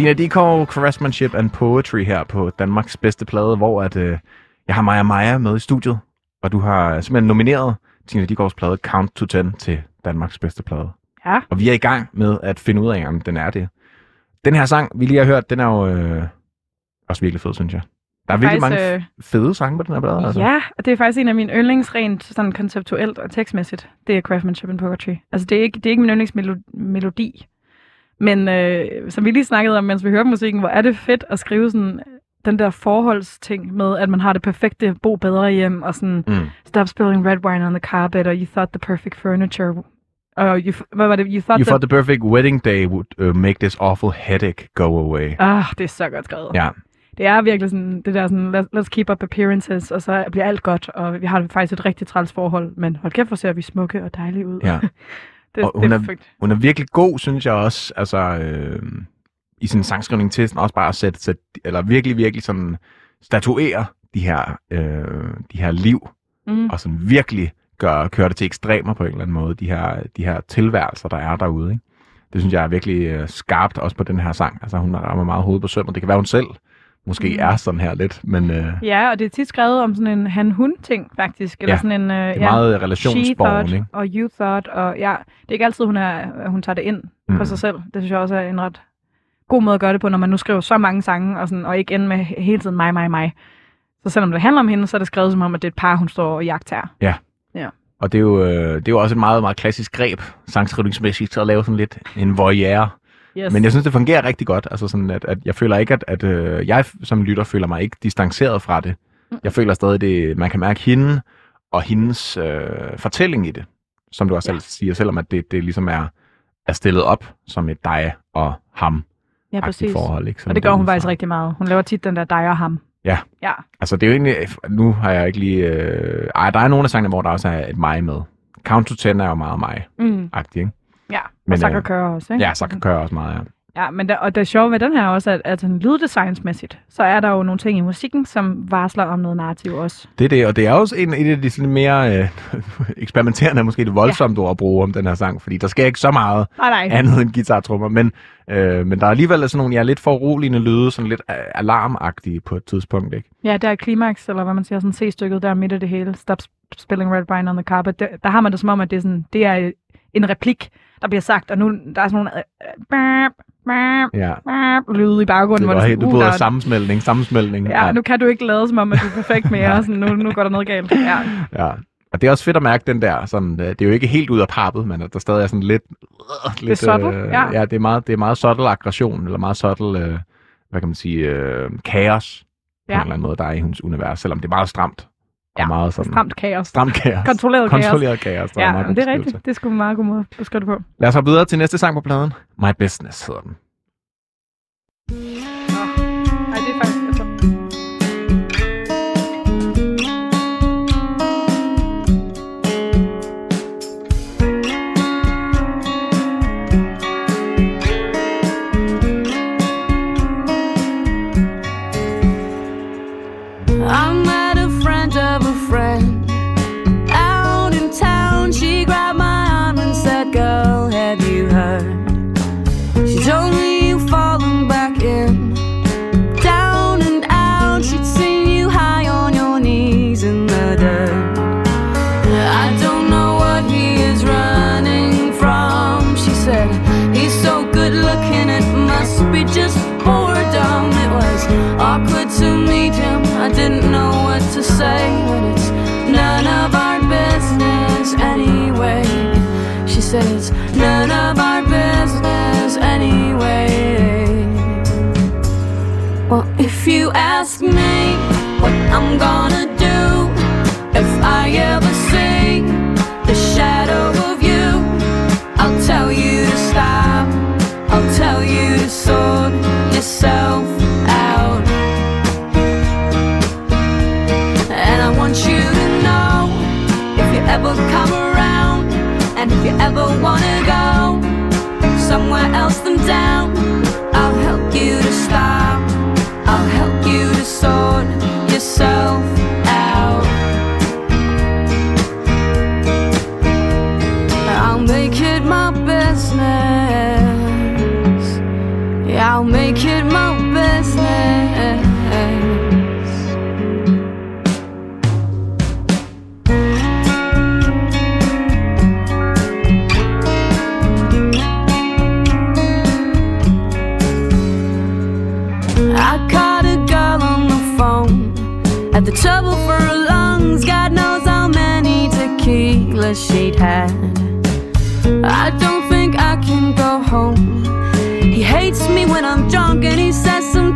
life. Tina Dickow, Craftsmanship and Poetry her på Danmarks bedste plade, hvor at, øh, jeg har Maja Maja med i studiet, og du har simpelthen nomineret Tina Dickows plade Count to 10 til Danmarks bedste plade. Ja. Og vi er i gang med at finde ud af, om den er det. Den her sang, vi lige har hørt, den er jo øh, også virkelig fed, synes jeg. Der er virkelig Faktisk, mange øh, fede sange på den her plade. Altså. Ja, og det er faktisk en af mine yndlings rent sådan konceptuelt og tekstmæssigt. Det er craftsmanship and poetry. Altså det er ikke, det er ikke min yndlingsmelodi. Men øh, som vi lige snakkede om, mens vi hørte musikken, hvor er det fedt at skrive sådan den der forholdsting med, at man har det perfekte bo bedre hjem, og sådan, Mm. stop spilling red wine on the carpet, og you thought the perfect furniture, og you, hvad var det, you thought You the, thought the perfect wedding day would uh, make this awful headache go away. Ah, det er så godt skrevet. Ja, Det er virkelig sådan, det der sådan, let's, let's keep up appearances, og så bliver alt godt, og vi har faktisk et rigtig træls forhold, men hold kæft, hvor ser vi smukke og dejlige ud. ja. <laughs> det, Og det hun er er- perfekt. Hun er virkelig god, synes jeg også, altså øh, i sin sangskrivning til sådan også bare at sætte, sætte eller virkelig, virkelig sådan statuere de her, øh, de her liv, Mm. og sådan virkelig gøre, køre det til ekstremer på en eller anden måde, de her, de her tilværelser, der er derude. Ikke? Det synes jeg er virkelig øh, skarpt også på den her sang. Altså hun rammer meget hovedet på sømmet. Det kan være, hun selv måske Mm. er sådan her lidt, men øh, Ja, og det er tit skrevet om sådan en han-hun-ting, faktisk. Eller Ja, sådan en, øh, det er meget relationsborgen, ikke? og you thought, og ja, det er ikke altid, hun, er, hun tager det ind mm. på sig selv. Det synes jeg også er en ret god måde at gøre det på, når man nu skriver så mange sange, og, sådan, og ikke ende med hele tiden mig, mig, mig. Så selvom det handler om hende, så er det skrevet som om, at det er et par, hun står og jagter. Og det er, jo, øh, det er jo også et meget, meget klassisk greb, sangskrivningsmæssigt, at lave sådan lidt en voyeur. Yes. Men jeg synes, det fungerer rigtig godt. Altså sådan, at, at jeg føler ikke, at, at øh, jeg som lytter føler mig ikke distanceret fra det. Jeg føler stadig, det man kan mærke hende og hendes øh, fortælling i det. Som du også Ja. selv siger, selvom at det, det ligesom er, er stillet op som et dig og ham ja, præcis. forhold. Ikke? Og det gør hun faktisk rigtig meget. Hun laver tit den der dig og ham. Ja. Ja, Altså det er jo egentlig, nu har jeg ikke lige... Øh, ej, der er nogle af sangene, hvor der også er et mig med. Count to 10 er jo meget mig-agtig, mm. ikke? Ja. Men, og Sakker øh, kører også, ikke? Ja, så kan køre også meget, ja. Ja, men der, og det sjove ved den her også, at, at sådan lyddesignsmæssigt, så er der jo nogle ting i musikken, som varsler om noget narrativ også. Det er det, og det er også en, en af de sådan mere øh, <laughs> eksperimenterende, er måske det voldsomt ord at bruge om den her sang, fordi der sker ikke så meget Nej, nej. andet end guitartrummer, men, øh, men der er alligevel sådan nogle ja, lidt foruroligende lyde, sådan lidt alarmagtige på et tidspunkt, ikke? Ja, der er klimaks, eller hvad man siger, sådan C-stykket der midt i det hele. Stop spilling red wine on the carpet. Der, der har man det som om, at det er, sådan, det er en replik, der bliver sagt, og nu der er sådan nogle øh, øh, Ja. lyde i baggrunden. Det var er helt, du bryder der er- sammensmeltning, sammensmeltning. Ja, nu kan du ikke lade som om, at du er perfekt mere. sådan, nu, nu går der noget galt. Ja. <laughs> Ja. Og det er også fedt at mærke den der, sådan, øh, det er jo ikke helt ud af pappet, men at der stadig er sådan lidt... Øh, lidt subtle, ja. ja. det er meget, det er meget subtle aggression, eller meget subtle, øh, hvad kan man sige, øh, kaos på Ja. en eller anden måde, der er i hendes univers, selvom det er meget stramt. Og Ja, meget sådan, Stramt kaos. stramt kaos. Kontrolleret kaos. Kontrolleret kaos. en Ja, det er rigtigt. Det en meget god måde at beskrive det på. Lad os hoppe videre til næste sang på pladen. My Business hedder den. Nej, Well, if you ask me what I'm gonna do if I ever see the shadow of you, I'll tell you to stop. I'll tell you to sort yourself out. And I want you to know if you ever come around and if you ever wanna go somewhere else than down, I'll help you yourself out.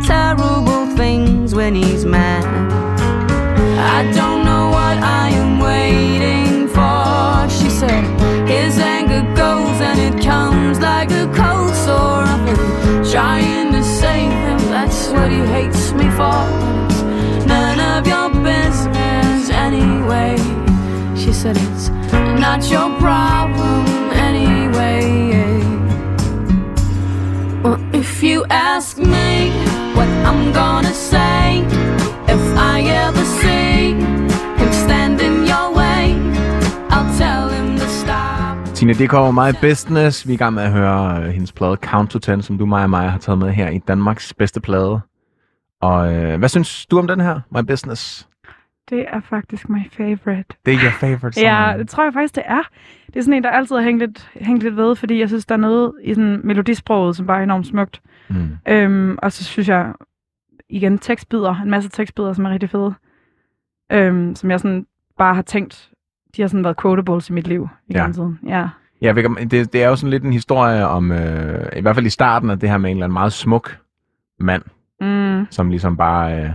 Terrible things when he's mad. I don't know what I am waiting for. She said his anger goes and it comes like a cold sore. I've been trying to save him, that's what he hates me for. None of your business anyway. She said it's not your problem anyway. Well, if you ask me what I'm gonna say, if I ever see him stand in your way, I'll tell him to stop. Tine Dikov, My Business. Vi er i gang med at høre øh, hendes plade Count to Ten, som du, mig og mig har taget med her i Danmarks bedste plade. Og øh, hvad synes du om den her, My Business? Det er faktisk my favorite. Det er your favorite song. Ja, det tror jeg faktisk, det er. Det er sådan en, der altid har hængt lidt, hængt lidt ved, fordi jeg synes, der er noget i sådan melodisproget, som bare er enormt smukt. Mm. Øhm, og så synes jeg, igen, tekstbider, en masse tekstbider, som er rigtig fede. Øhm, som jeg sådan bare har tænkt, de har sådan været quotables i mit liv i Ja. ja. tiden. Ja. Ja, det, det er jo sådan lidt en historie om, øh, i hvert fald i starten af det her med en eller anden meget smuk mand, Mm, som ligesom bare, øh,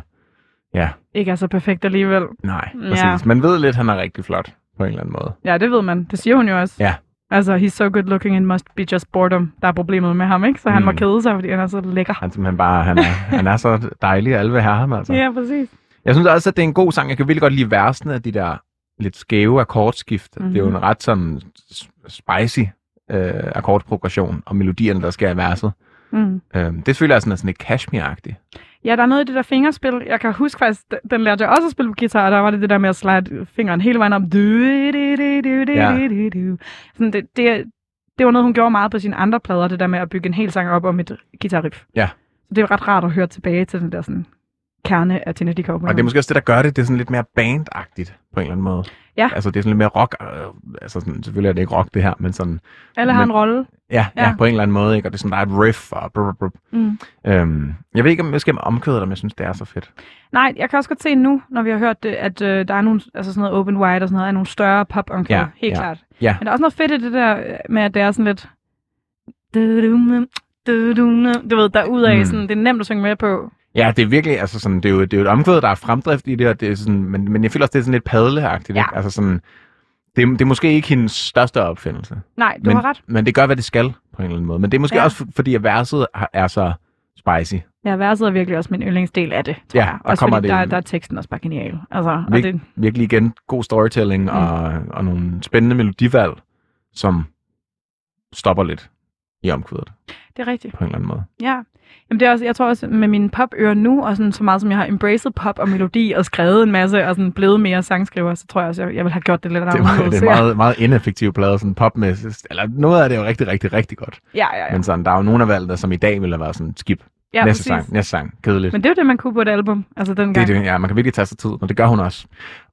ja, ikke er så perfekt alligevel. nej, Ja. præcis. Man ved lidt, at han er rigtig flot på en eller anden måde. Ja, det ved man. Det siger hun jo også. Ja. Altså, he's so good looking, it must be just boredom. Der er problemet med ham, ikke? Så han Mm. må kede sig, fordi han er så lækker. Han, simpelthen bare, han, er, han er så dejlig, alle vil have ham, altså. Ja, præcis. Jeg synes også, at det er en god sang. Jeg kan virkelig godt lide versene af de der lidt skæve akkordskift. Mm-hmm. Det er jo Mhm. en ret sådan spicy øh, akkordprogression, og melodierne, der sker i verset. Mm. Øhm, det føler jeg sådan er sådan lidt cashmere-agtigt. Ja, der er noget i det der fingerspil. Jeg kan huske faktisk, den lærte jeg også at spille på guitar, og der var det det der med at slide fingeren hele vejen op. Du, du, du, du, du, Ja. du, du. Sådan det, det, det var noget, hun gjorde meget på sine andre plader, det der med at bygge en hel sang op om et guitarriff. Ja. Så det er ret rart at høre tilbage til den der sådan kerne af Tina Dickow. Og det er måske også det, der gør det. Det er sådan lidt mere bandagtigt på en eller anden måde. Ja. Altså, det er sådan lidt mere rock. Øh, altså, sådan, selvfølgelig er det ikke rock, det her, men sådan... Alle har en rolle. Ja, ja. Ja. på en eller anden måde, ikke? Og det er sådan, der er et riff og... Brr, brr. Mm. Øhm, jeg ved ikke, om jeg skal omkvæde dig, men jeg synes, det er så fedt. Nej, jeg kan også godt se nu, når vi har hørt det, at øh, der er nogle, altså sådan noget open wide og sådan noget, er nogle større pop omkring. Ja, helt ja. klart. Ja. Men der er også noget fedt i det der øh, med, at det er sådan lidt... Du ved, der ud af Mm. sådan, det er nemt at synge med på. Ja, det er virkelig, altså sådan, det er jo, det er jo et omkvæd, der er fremdrift i det, og det er sådan, men, men jeg føler også, det er sådan lidt padleagtigt, Ja. ikke? Altså sådan, det, er- det er måske ikke hendes største opfindelse, Nej, du men, har ret. men det gør, hvad det skal, på en eller anden måde. Men det er måske Ja. også, for- fordi at verset er så spicy. Ja, verset er virkelig også min yndlingsdel af det, tror Ja, jeg. der Også fordi det- der, der er teksten også bare genial. Altså, og Vir- det, Virkelig igen, god storytelling mm. og, og nogle spændende melodivalg, som stopper lidt i omkvædet, det er rigtigt. på en eller anden måde. Ja. Jamen det er også, jeg tror også med mine popører nu, og sådan, så meget som jeg har embraced pop og melodi, og skrevet en masse, og sådan blevet mere sangskriver, så tror jeg også, jeg, jeg vil have gjort det lidt Det er, anderledes. det er meget, meget ineffektiv plade, sådan popmæssigt. Eller noget af det er jo rigtig, rigtig, rigtig godt. Ja, ja, ja. Men sådan, der er jo nogle af valgene, som i dag ville have været sådan skip. Ja næste præcis. sang, næste sang, kedeligt. Men det er jo det, man kunne på et album, altså Det er dengang. det, ja, man kan virkelig tage sig tid, og det gør hun også.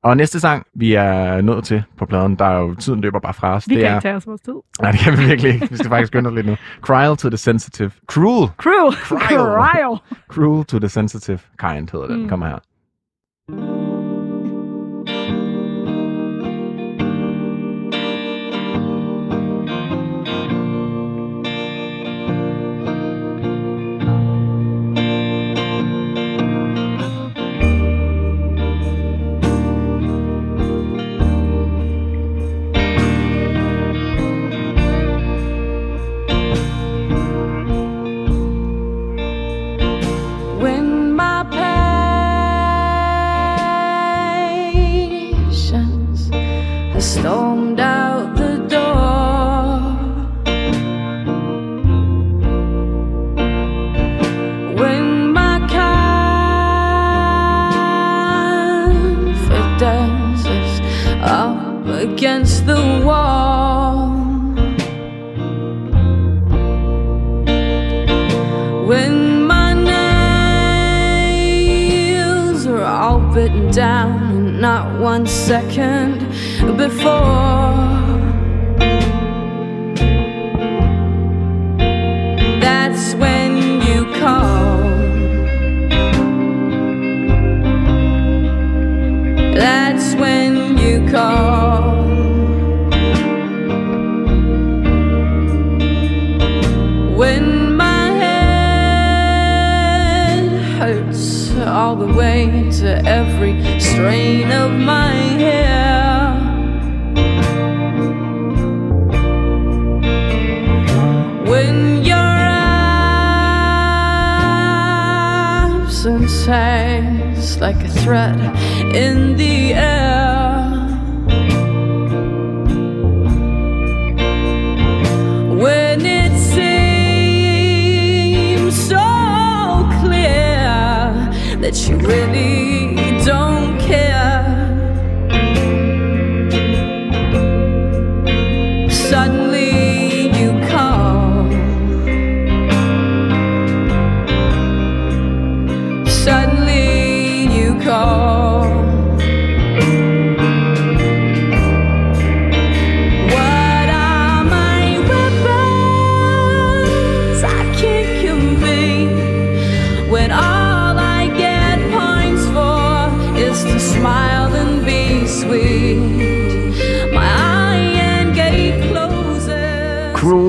Og næste sang, vi er nået til på pladen, der er jo, tiden løber bare fra os. Vi det kan er, ikke tage os vores tid. Nej, det kan vi virkelig ikke. Vi skal faktisk skynde os lidt nu. Cruel to the sensitive. Cruel. Cruel. Cruel. Cruel. Cruel to the sensitive kind hedder den. Mm. Kommer her.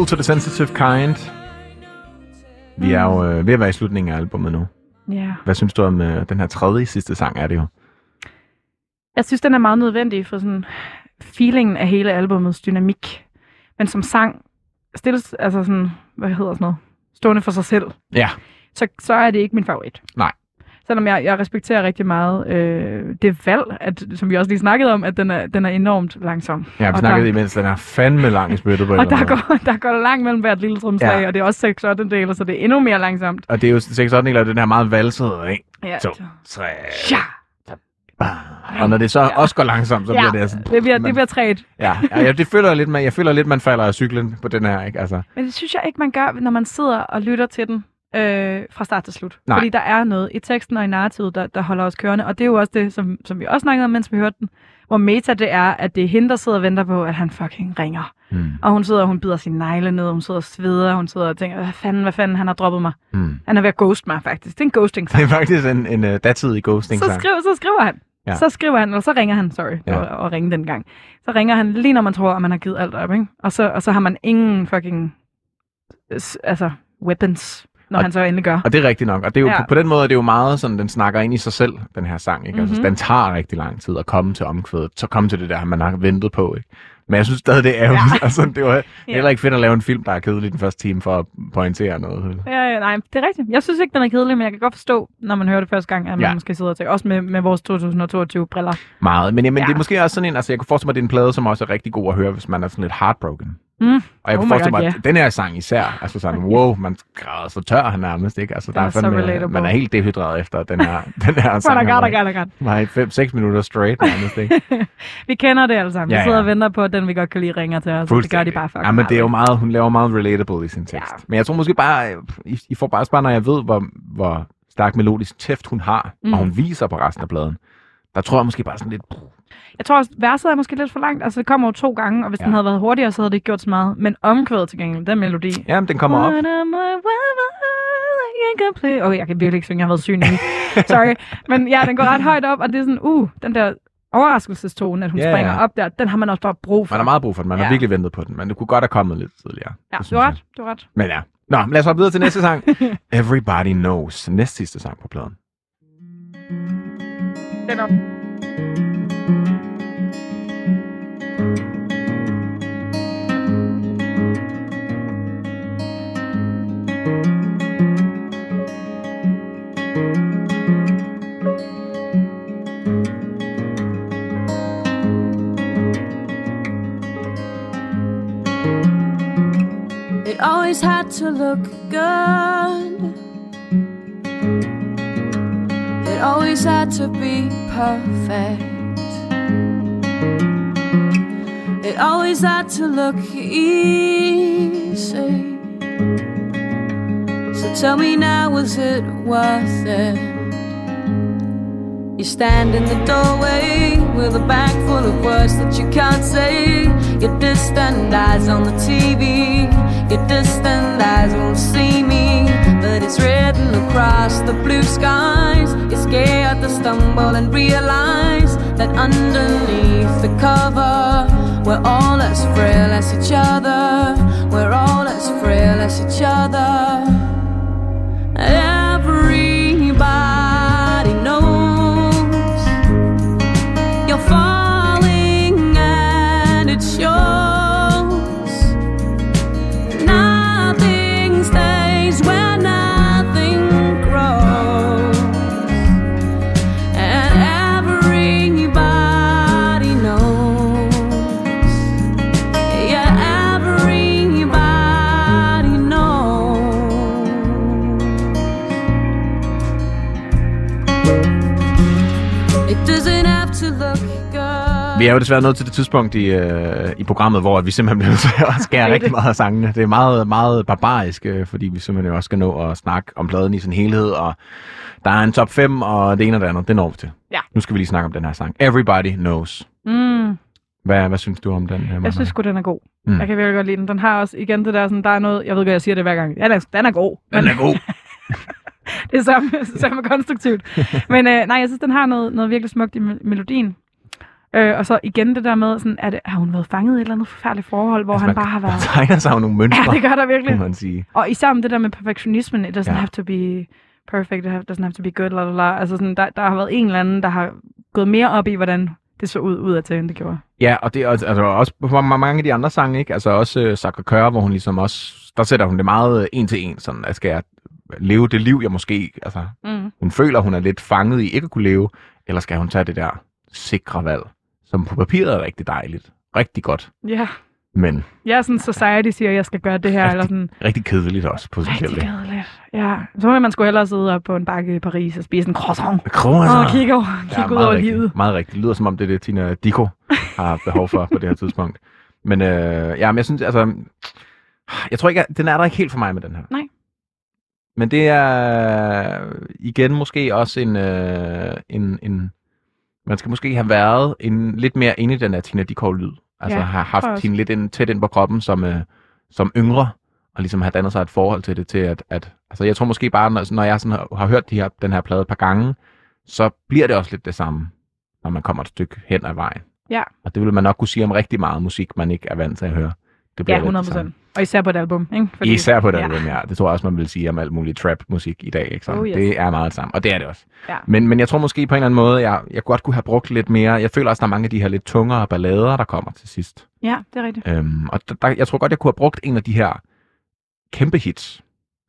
To the sensitive kind. Vi er jo øh, ved at være i slutningen af albumet nu. Ja. Hvad synes du om øh, den her tredje sidste sang, er det jo? Jeg synes, den er meget nødvendig for sådan feelingen af hele albumets dynamik. Men som sang, stilles, altså sådan, hvad hedder sådan noget, stående for sig selv, Ja. så, så er det ikke min favorit. Nej. Selvom jeg, jeg respekterer rigtig meget øh, det valg, at, som vi også lige snakkede om, at den er, den er enormt langsom. Ja, vi snakkede der- imens, den er fandme lang i spyttet på Og der går, der går langt mellem hvert lille trumslag, Ja. og det er også 6 8 deler, så det er endnu mere langsomt. Og det er jo 6 8 eller den her meget valsede, ikke? Ja, To, tre, ja. Og når det så Ja. også går langsomt, så ja. bliver det altså... det bliver, man- det bliver træt. Ja, ja, ja, det føler jeg lidt, man, jeg føler lidt, man falder af cyklen på den her, ikke? Altså, Men det synes jeg ikke, man gør, når man sidder og lytter til den øh, fra start til slut. Nej. Fordi der er noget i teksten og i narrativet, der, der holder os kørende. Og det er jo også det, som, som vi også snakkede om, mens vi hørte den. Hvor meta det er, at det er hende, der sidder og venter på, at han fucking ringer. hmm. Og hun sidder og hun bider sin negle ned, hun sidder og sveder, hun sidder og tænker, hvad fanden, hvad fanden, han har droppet mig. Hmm. Han er ved at ghost mig, faktisk. Det er en ghosting Det er faktisk en, en uh, datidig ghosting så, skriver, så skriver han. Ja. Så skriver han, eller så ringer han, sorry, Ja. at, at ringe den gang. Så ringer han lige når man tror, at man har givet alt op, ikke? Og så, og så har man ingen fucking, altså, weapons, når Og- han så endelig gør. Og det er rigtigt nok. Og det er jo, ja. Ja. på, på den måde er det jo meget sådan, den snakker ind i sig selv, den her sang. Ikke? Mm-hmm. Altså, Mhm. den tager rigtig lang tid at komme til omkvædet. Så komme til det der, man har ventet på. Ikke? Men jeg synes stadig, det er ærgerligt. Ja. Ja. <laughs> Altså, det var heller ikke fedt at lave en film, der er kedelig den første time for at pointere noget. Ja, ja, nej, det er rigtigt. Jeg synes ikke, den er kedelig, men jeg kan godt forstå, når man hører det første gang, at man Ja. ja. måske sidder og tænker, også med, med vores 2022-briller. Meget. Men, jamen, ja. Ja. det er måske også sådan en, altså jeg kunne forestille mig, at det er en plade, som også er rigtig god at høre, hvis man er sådan lidt heartbroken. Mm. Og jeg Oh kunne God, mig, ja. at den her sang især, altså sådan, wow, man græder så tør han nærmest, ikke? Altså, der er fandme, man er helt dehydreret efter den her, <laughs> den her sang. Hvor- godt, godt. Var i 5-6 minutter straight nærmest, ikke? <laughs> Vi kender det alle sammen. Ja, Vi sidder ja. og venter på, at den vi godt kan lide ringer til os. Det gør de bare fucking Ja, men det er jo meget, hun laver meget relatable i sin tekst. Ja. Ja. Men jeg tror måske bare, I, I får bare bare, når jeg ved, hvor, hvor stærk melodisk tæft hun har. Mm. og hun viser på resten af pladen. Der tror jeg måske bare sådan lidt... Jeg tror også, verset er måske lidt for langt. Altså, det kommer jo to gange, og hvis Ja. den havde været hurtigere, så havde det ikke gjort så meget. Men omkvædet til gengæld, den melodi. Jamen, den kommer op. Okay, jeg kan virkelig ikke synge, jeg har været syg. <laughs> Sorry. Men ja, den går ret højt op, og det er sådan, uh, den der overraskelsestone, at hun yeah, springer op der, den har man også bare brug for. Man har meget brug for den. Man ja. har virkelig ventet på den, men det kunne godt have kommet lidt tidligere. Ja, Det du har ret, du har ret. Men ja. Nå, men lad os hoppe videre til næste sang. <laughs> Everybody Knows. Næst sidste sang på pladen. Den op. It always had to look good. It always had to be perfect. It always had to look easy. Tell me now, was it worth it? You stand in the doorway with a bag full of words that you can't say. Your distant eyes on the TV, your distant eyes won't see me. But it's written across the blue skies. You're scared to stumble and realize that underneath the cover, we're all as frail as each other. We're all as frail as each other. Er jo desværre nået til det tidspunkt i, øh, i programmet, hvor vi simpelthen bliver nødt til at skære rigtig meget af sangene. Det er meget, meget barbarisk, øh, fordi vi simpelthen også skal nå at snakke om pladen i sin helhed, og der er en top 5, og det ene og det andet, det når vi til. Ja. Nu skal vi lige snakke om den her sang. Everybody Knows. Mm, Hvad, hvad synes du om den? Her, jeg synes sgu, den er god. Mm. Jeg kan virkelig godt lide den. Den har også igen det der, sådan, der er noget, jeg ved godt, jeg siger det hver gang. Ja, den er, den er god. Men den er god. <laughs> det er samme, samme konstruktivt. <laughs> Men øh, nej, jeg synes, den har noget, noget virkelig smukt i me- melodien. Øh, og så igen det der med, sådan, er det, har hun været fanget i et eller andet forfærdeligt forhold, hvor altså, han man, bare har været... tegner sig jo nogle mønstre, <laughs> Ja, det gør der virkelig. man sige. Og især om det der med perfektionismen, it doesn't Ja. have to be perfect, it doesn't have to be good, la, la, la. Altså sådan, der, der har været en eller anden, der har gået mere op i, hvordan det så ud, ud af til, end det gjorde. Ja, og det er altså, også på ma- mange af de andre sange, ikke? Altså også uh, Sacre Coeur, hvor hun ligesom også, der sætter hun det meget øh, en til en, sådan, at skal jeg leve det liv, jeg måske... Altså, Mm. hun føler, hun er lidt fanget i ikke at kunne leve, eller skal hun tage det der sikre valg, som på papiret er rigtig dejligt. Rigtig godt, Ja. men Ja, sådan society siger, at jeg skal gøre det her, eller sådan rigtig kedeligt også potentielt. rigtig kedeligt. Ja, så må man sgu hellere sidde op på en bakke i Paris og spise en croissant. Croissant. Og kigge, over, kigge ud over rigtigt. livet. Meget rigtigt. Det lyder som om, det er det, Tina Diko har behov for på det her tidspunkt. Men øh, ja, men jeg synes, altså... Jeg tror ikke, at- den er der ikke helt for mig med den her. Nej. Men det er igen måske også en, øh, en, en... Man skal måske have været en, lidt mere inde i den her Tina Dickow-lyd. Altså Ja, have haft hende lidt ind, tæt ind på kroppen som, øh, som yngre, og ligesom have dannet sig et forhold til det, til at, at altså jeg tror måske bare, når, når jeg sådan har, har hørt de her, den her plade et par gange, så bliver det også lidt det samme, når man kommer et stykke hen ad vejen. Ja. Og det vil man nok kunne sige om rigtig meget musik, man ikke er vant til at høre. Det bliver Ja, lidt det 100 samme. Og især på et album, ikke? Fordi, Især på det ja. album, ja. Det tror jeg også, man vil sige om alt muligt trap-musik i dag. Ikke? Så Oh, yes. Det er meget det samme, og det er det også. Ja. Men, men jeg tror måske på en eller anden måde, jeg, jeg godt kunne have brugt lidt mere. Jeg føler også, der er mange af de her lidt tungere ballader, der kommer til sidst. Ja, det er rigtigt. Øhm, og der, der, jeg tror godt, jeg kunne have brugt en af de her kæmpe hits,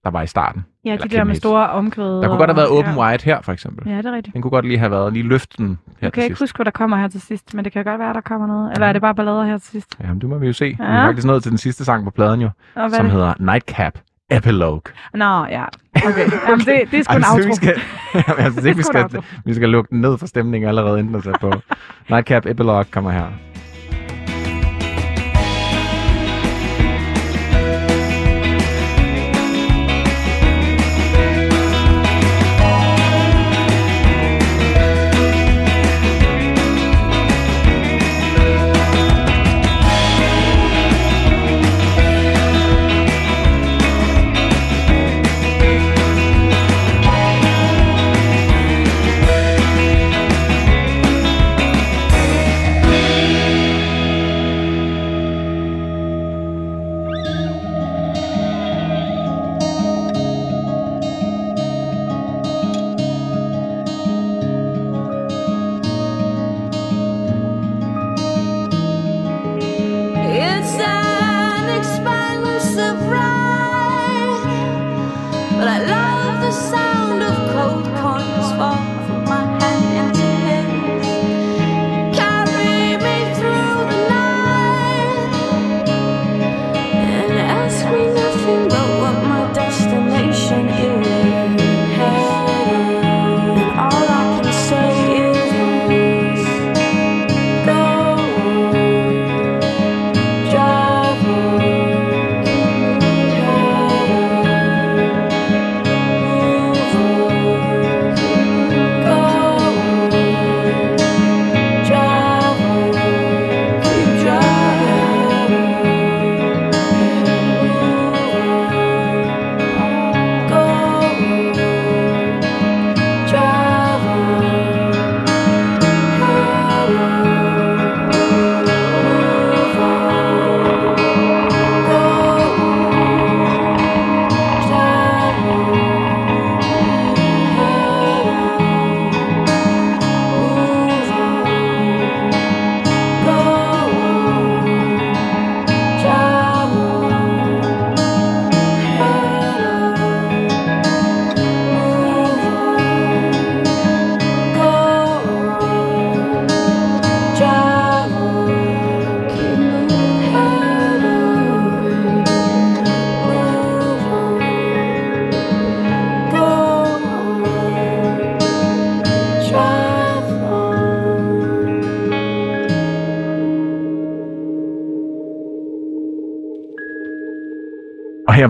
der var i starten. Ja, de der med store omkvæd. Der kunne godt have været Open ja. Wide her, for eksempel. Ja, det er rigtigt. Den kunne godt lige have været, lige løfte den her Jeg kan ikke sidst. huske, hvad der kommer her til sidst, men det kan godt være, der kommer noget. Eller er det bare ballader her til sidst? Jamen, det må vi jo se. Ja. Vi Ja. er faktisk nået til den sidste sang på pladen jo, Og som det? hedder Nightcap Epilogue. Nå, ja. Okay. Jamen, det, det er sgu en outro. <laughs> vi skal, Jamen, jeg synes ikke, vi skal, vi skal lukke den ned for stemningen allerede, inden der sat på. Nightcap Epilogue kommer her.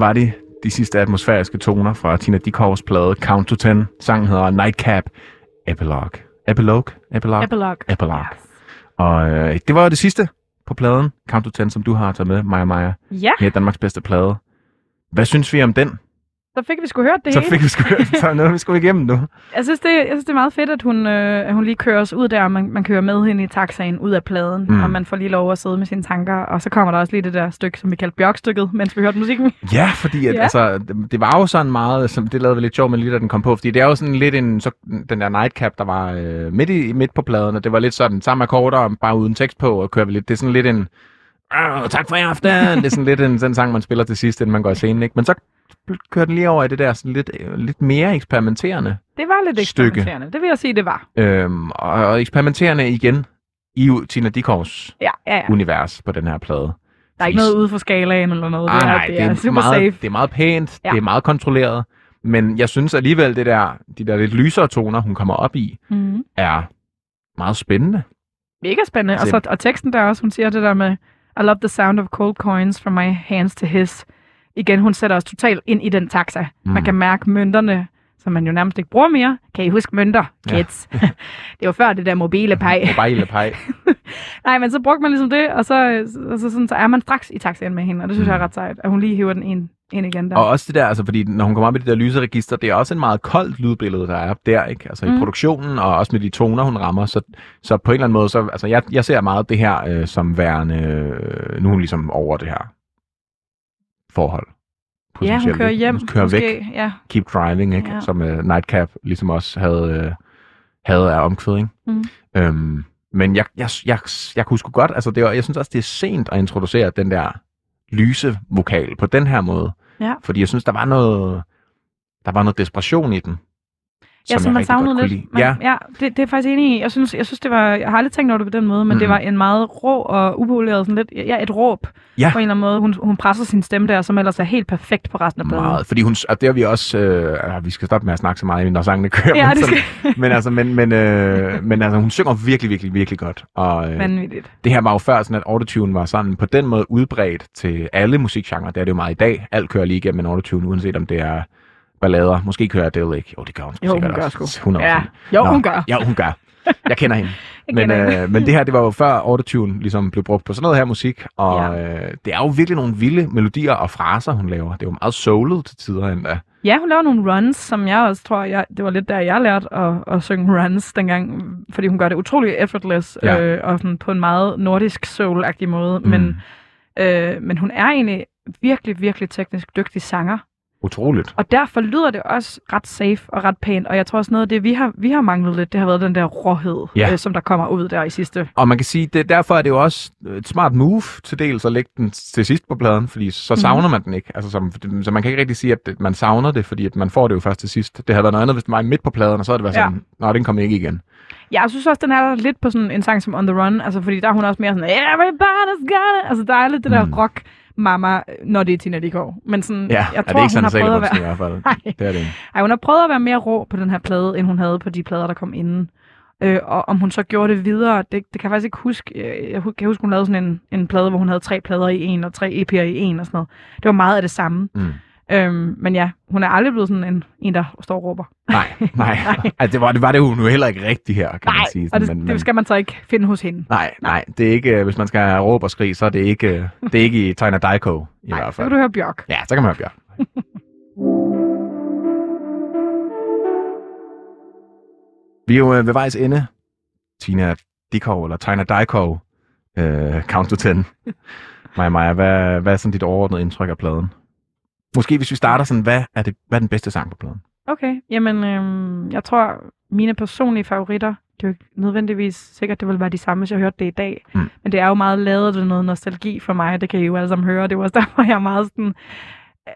Var de, de sidste atmosfæriske toner fra Tina Dickows plade Count to Ten. Sangen hedder Nightcap Epilogue. Epilogue? Epilogue? Epilogue. Epilogue. Og øh, det var det sidste på pladen, Count to Ten, som du har taget med, Maja Maja. Ja, Her er Danmarks bedste plade. Hvad synes vi om den? Så fik vi sgu hørt det Så hele. fik vi sgu <laughs> så nu er vi sgu igennem nu. Jeg synes, det, jeg synes, det er meget fedt, at hun, øh, at hun lige kører os ud der, og man, man kører med hende i taxaen ud af pladen, Mm. og man får lige lov at sidde med sine tanker, og så kommer der også lige det der stykke, som vi kaldte Bjørkstykket, mens vi hørte musikken. Ja, fordi at, ja. Altså, det, det var jo sådan meget, som det lavede vi lidt sjov med lige da den kom på, fordi det er jo sådan lidt en, så, den der nightcap, der var øh, midt, i, midt på pladen, og det var lidt sådan samme akkorder, bare uden tekst på, og kører vi lidt, det er sådan lidt en, "Åh, tak for i aften, det er sådan lidt en, den sang, man spiller til sidst, inden man går i scenen, ikke? Men så kørte den lige over i det der sådan lidt, øh, lidt mere eksperimenterende. Det var lidt Stykke. eksperimenterende. Det vil jeg sige, det var. Øhm, og, og eksperimenterende igen i Tina Dickows Ja, ja, ja. univers på den her plade. Der er ikke noget ude for skalaen eller noget. Ah, det er, nej, det er, super meget, safe. det er meget pænt, Ja. det er meget kontrolleret, men jeg synes alligevel, det der, de der lidt lysere toner, hun kommer op i, Mm. er meget spændende. Mega spændende. Og, så, og teksten der også, hun siger det der med, I love the sound of cold coins from my hands to his. Igen, hun sætter os totalt ind i den taxa. Mm. Man kan mærke mønterne, som man jo nærmest ikke bruger mere. Kan I huske mønter, Ja. kids? <laughs> det var før det der mobile pej. <laughs> Mobile pej. <laughs> Nej, men så brugte man ligesom det, og så, og så, sådan, så er man straks i taxaen med hende, og det synes mm. jeg er ret sejt, at hun lige hiver den ind, ind igen der. Og også det der, altså fordi når hun kommer op i det der lyse register, det er også en meget koldt lydbillede, der er der, ikke? Altså mm. i produktionen, og også med de toner, hun rammer. Så, så på en eller anden måde, så, altså jeg, jeg ser meget det her øh, som værende, øh, nu er hun ligesom over det her forhold. ja, hun kører hjem. Hun kører måske, væk. Ja. Keep Driving, ikke? Ja. Som uh, Nightcap ligesom også havde, uh, havde af omkvæd, ikke? Mm. Øhm, men jeg, jeg, jeg, jeg kunne sgu godt, altså det var, jeg synes også, det er sent at introducere den der lyse vokal på den her måde. Ja. Fordi jeg synes, der var noget, der var noget desperation i den. Ja, som, jeg man savnede lidt. Man, Ja, ja det, det er jeg faktisk enig i. Jeg synes, jeg synes, det var... Jeg har aldrig tænkt over det på den måde, men mm. det var en meget rå og upoleret, sådan lidt... Ja, et råb Ja. på en eller anden måde. Hun, hun presser sin stemme der, som ellers er helt perfekt på resten af pladen. meget. Fordi hun, og det har vi også, øh, vi skal stoppe med at snakke så meget, når sangene kører. Ja, men, det sådan- skal <laughs> men, altså, men, men, øh, men altså, hun synger virkelig, virkelig, virkelig godt. Og, øh, vanvittigt. det her var jo før sådan, at autotune var sådan på den måde udbredt til alle musikgenre. Det er det jo meget i dag. Alt kører lige igennem en autotune, uanset om det er ballader. Måske kører Adele ikke. Jo, det gør hun sgu Jo, hun sikkert gør også. sgu. 100 Ja, jo, Nå, hun gør. Ja, hun gør. Jeg kender hende. <laughs> Jeg men, kender hende. øh, men det her, det var jo før autotune ligesom blev brugt på sådan noget her musik. Og øh, det er jo virkelig nogle vilde melodier og fraser, hun laver. Det er jo meget soulet til tider endda. Ja, hun laver nogle runs, som jeg også tror, jeg, det var lidt der, jeg lærte at, at synge runs dengang, fordi hun gør det utrolig effortless, Ja. ja. øh, og sådan på en meget nordisk soul-agtig måde, mm. men, øh, men hun er egentlig virkelig, virkelig teknisk dygtig sanger, Utroligt. og derfor lyder det også ret safe og ret pænt, og jeg tror også noget af det, vi har, vi har manglet lidt, det har været den der råhed, Ja. øh, som der kommer ud der i sidste. Og man kan sige, det, derfor er det jo også et smart move til dels at lægge den til sidst på pladen, fordi så Mhm. savner man den ikke. Altså, som, så man kan ikke rigtig sige, at man savner det, fordi at man får det jo først til sidst. Det havde været noget andet, hvis det var midt på pladen, og så havde det været Ja. sådan, nej, den kommer ikke igen. Ja, jeg synes også, den er lidt på sådan en sang som On The Run, altså fordi der er hun også mere sådan, everybody's got it. Altså der er lidt det der Mm. rock mamma, når det er Tina Dickow. Men sådan, Ja, jeg er tror, det ikke hun har sådan prøvet at i være... hvert fald. <laughs> Nej. Det er det ikke. Ej, hun har prøvet at være mere rå på den her plade, end hun havde på de plader, der kom inden. Øh, og om hun så gjorde det videre, det, det kan jeg faktisk ikke huske. Øh, Jeg kan huske, hun lavede sådan en, en plade, hvor hun havde tre plader i en, og tre EP'er i en og sådan noget. Det var meget af det samme. Mm. Øhm, men ja, hun er aldrig blevet sådan en, en der står og råber. Nej, <laughs> nej. altså, det, var, det var det jo nu heller ikke rigtigt her, kan Nej, man sige. og det, men, det skal man så ikke finde hos hende. Nej, nej, det er ikke, øh, hvis man skal have råb og skrig, så er det ikke, øh, det er ikke i Tina Dickow i Nej, hvert så fald. kan du høre Bjørk. Ja, så kan man høre Bjørk. Vi er jo øh, ved vejs ende. Tina Dickow, eller Tina Dickow, øh, Count to 10. <laughs> Maja, Maja, hvad, hvad er sådan dit overordnede indtryk af pladen? Måske hvis vi starter sådan, hvad er, det, hvad er den bedste sang på pladen? Okay, jamen øhm, jeg tror, mine personlige favoritter, det er jo ikke nødvendigvis sikkert, det vil være de samme, hvis jeg hørte det i dag. Mm. Men det er jo meget lavet af noget nostalgi for mig, det kan I jo alle sammen høre. Det var også derfor, jeg er meget sådan...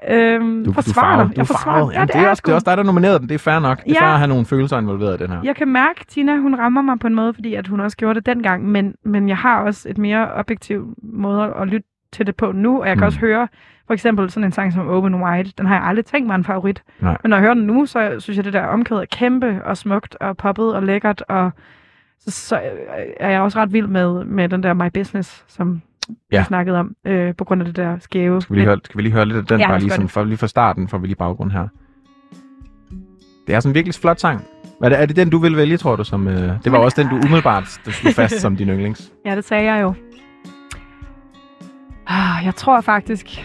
Øhm, Du, du forsvarer farvet, du Jeg forsvarer farvet. Jamen, det, er også, det er også dig, der nominerede den. Det er fair nok. Det er Ja. fair at have nogle følelser involveret i den her. Jeg kan mærke, Tina, hun rammer mig på en måde, fordi at hun også gjorde det dengang, men, men jeg har også et mere objektiv måde at lytte til det på nu, og jeg kan Mm. også høre, for eksempel sådan en sang som Open Wide, den har jeg aldrig tænkt mig en favorit. Nej. Men når jeg hører den nu, så synes jeg, det der omkvæd er kæmpe og smukt og poppet og lækkert, og så, så er jeg også ret vild med, med den der My Business, som Ja. vi snakkede om, øh, på grund af det der skæve. Skal vi lige høre, skal vi lige høre lidt af den, Ja, bare lad os lige, gøre sådan, for, lige fra starten, for vi lige baggrund her. Det er sådan en virkelig flot sang. Er det, er det den, du vil vælge, tror du? Som, øh, det var også den, du umiddelbart der slog fast <laughs> som din yndlings. Ja, det sagde jeg jo. Ah, Jeg tror faktisk...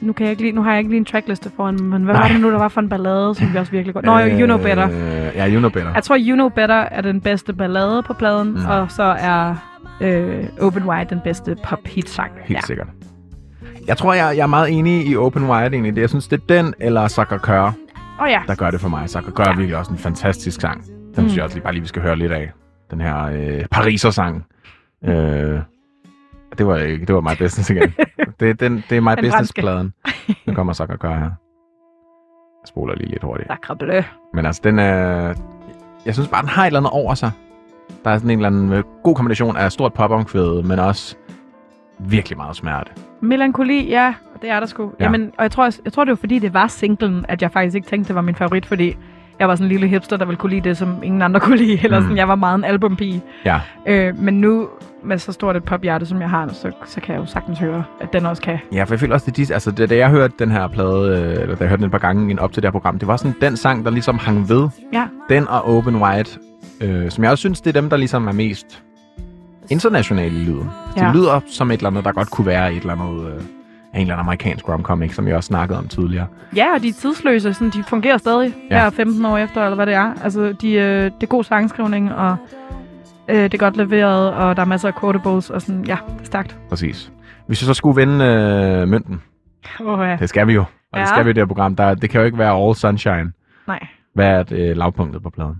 Nu, kan jeg ikke lige, nu har jeg ikke lige en trackliste foran, mig, men hvad Nej. var det nu, der var for en ballade, som vi også virkelig godt... Nå, You Know Better. Øh, ja, You Know Better. Jeg tror, You Know Better er den bedste ballade på pladen, Mm. og så er øh, Open Wide den bedste pop-hit-sang. Helt ja. sikkert. Jeg tror, jeg, jeg er meget enig i Open Wide egentlig. Det, jeg synes, det er den eller Coeur, Åh oh, ja. der gør det for mig. Sacre Coeur er virkelig også en fantastisk sang. Den mm. synes jeg også lige, bare lige, vi skal høre lidt af. Den her øh, Pariser-sang. Øh, det var ikke, det var My Business igen. <laughs> Det, er den, det er My Den Business-pladen. <laughs> Den kommer så at gøre her. Jeg spoler lige lidt hurtigt. Sacre. Men altså, den er... Jeg synes bare, den har et eller andet over sig. Der er sådan en eller anden øh, god kombination af stort popomkvæd, men også virkelig meget smerte. Melankoli, ja, det er der sgu. Ja. Ja. Jamen, og jeg tror, også- jeg tror, det var fordi, det var singlen, at jeg faktisk ikke tænkte, det var min favorit, fordi jeg var sådan en lille hipster, der ville kunne lide det, som ingen andre <laughs> kunne lide. Eller Mm. sådan, jeg var meget en albumpige. Ja, Øh, men nu, med så stort et pophjerte, som jeg har, så, så kan jeg jo sagtens høre, at den også kan. ja for jeg føler også, det er de, altså, da, da jeg hørte den her plade, øh, eller da jeg hørte den et par gange op til det her program, det var sådan den sang, der ligesom hang ved. Ja, Den og Open Wide, øh, som jeg også synes, det er dem, der ligesom er mest internationale i lyden. Ja. Det lyder som et eller andet, der godt kunne være et eller andet... Øh, af en eller anden amerikansk romcomic, som jeg også snakkede om tidligere. ja og de er tidsløse. Sådan, de fungerer stadig Ja. her 15 år efter, eller hvad det er. Altså, de, øh, det er god sangskrivning, og øh, det er godt leveret, og der er masser af quotables, og sådan, ja, det er stærkt. Præcis. Hvis vi så skulle vende øh, mønten, Oh, ja. det skal vi jo, og ja. det skal vi i det her program, der, det kan jo ikke være all sunshine. Nej. Hvad er det, øh, lavpunktet på pladen?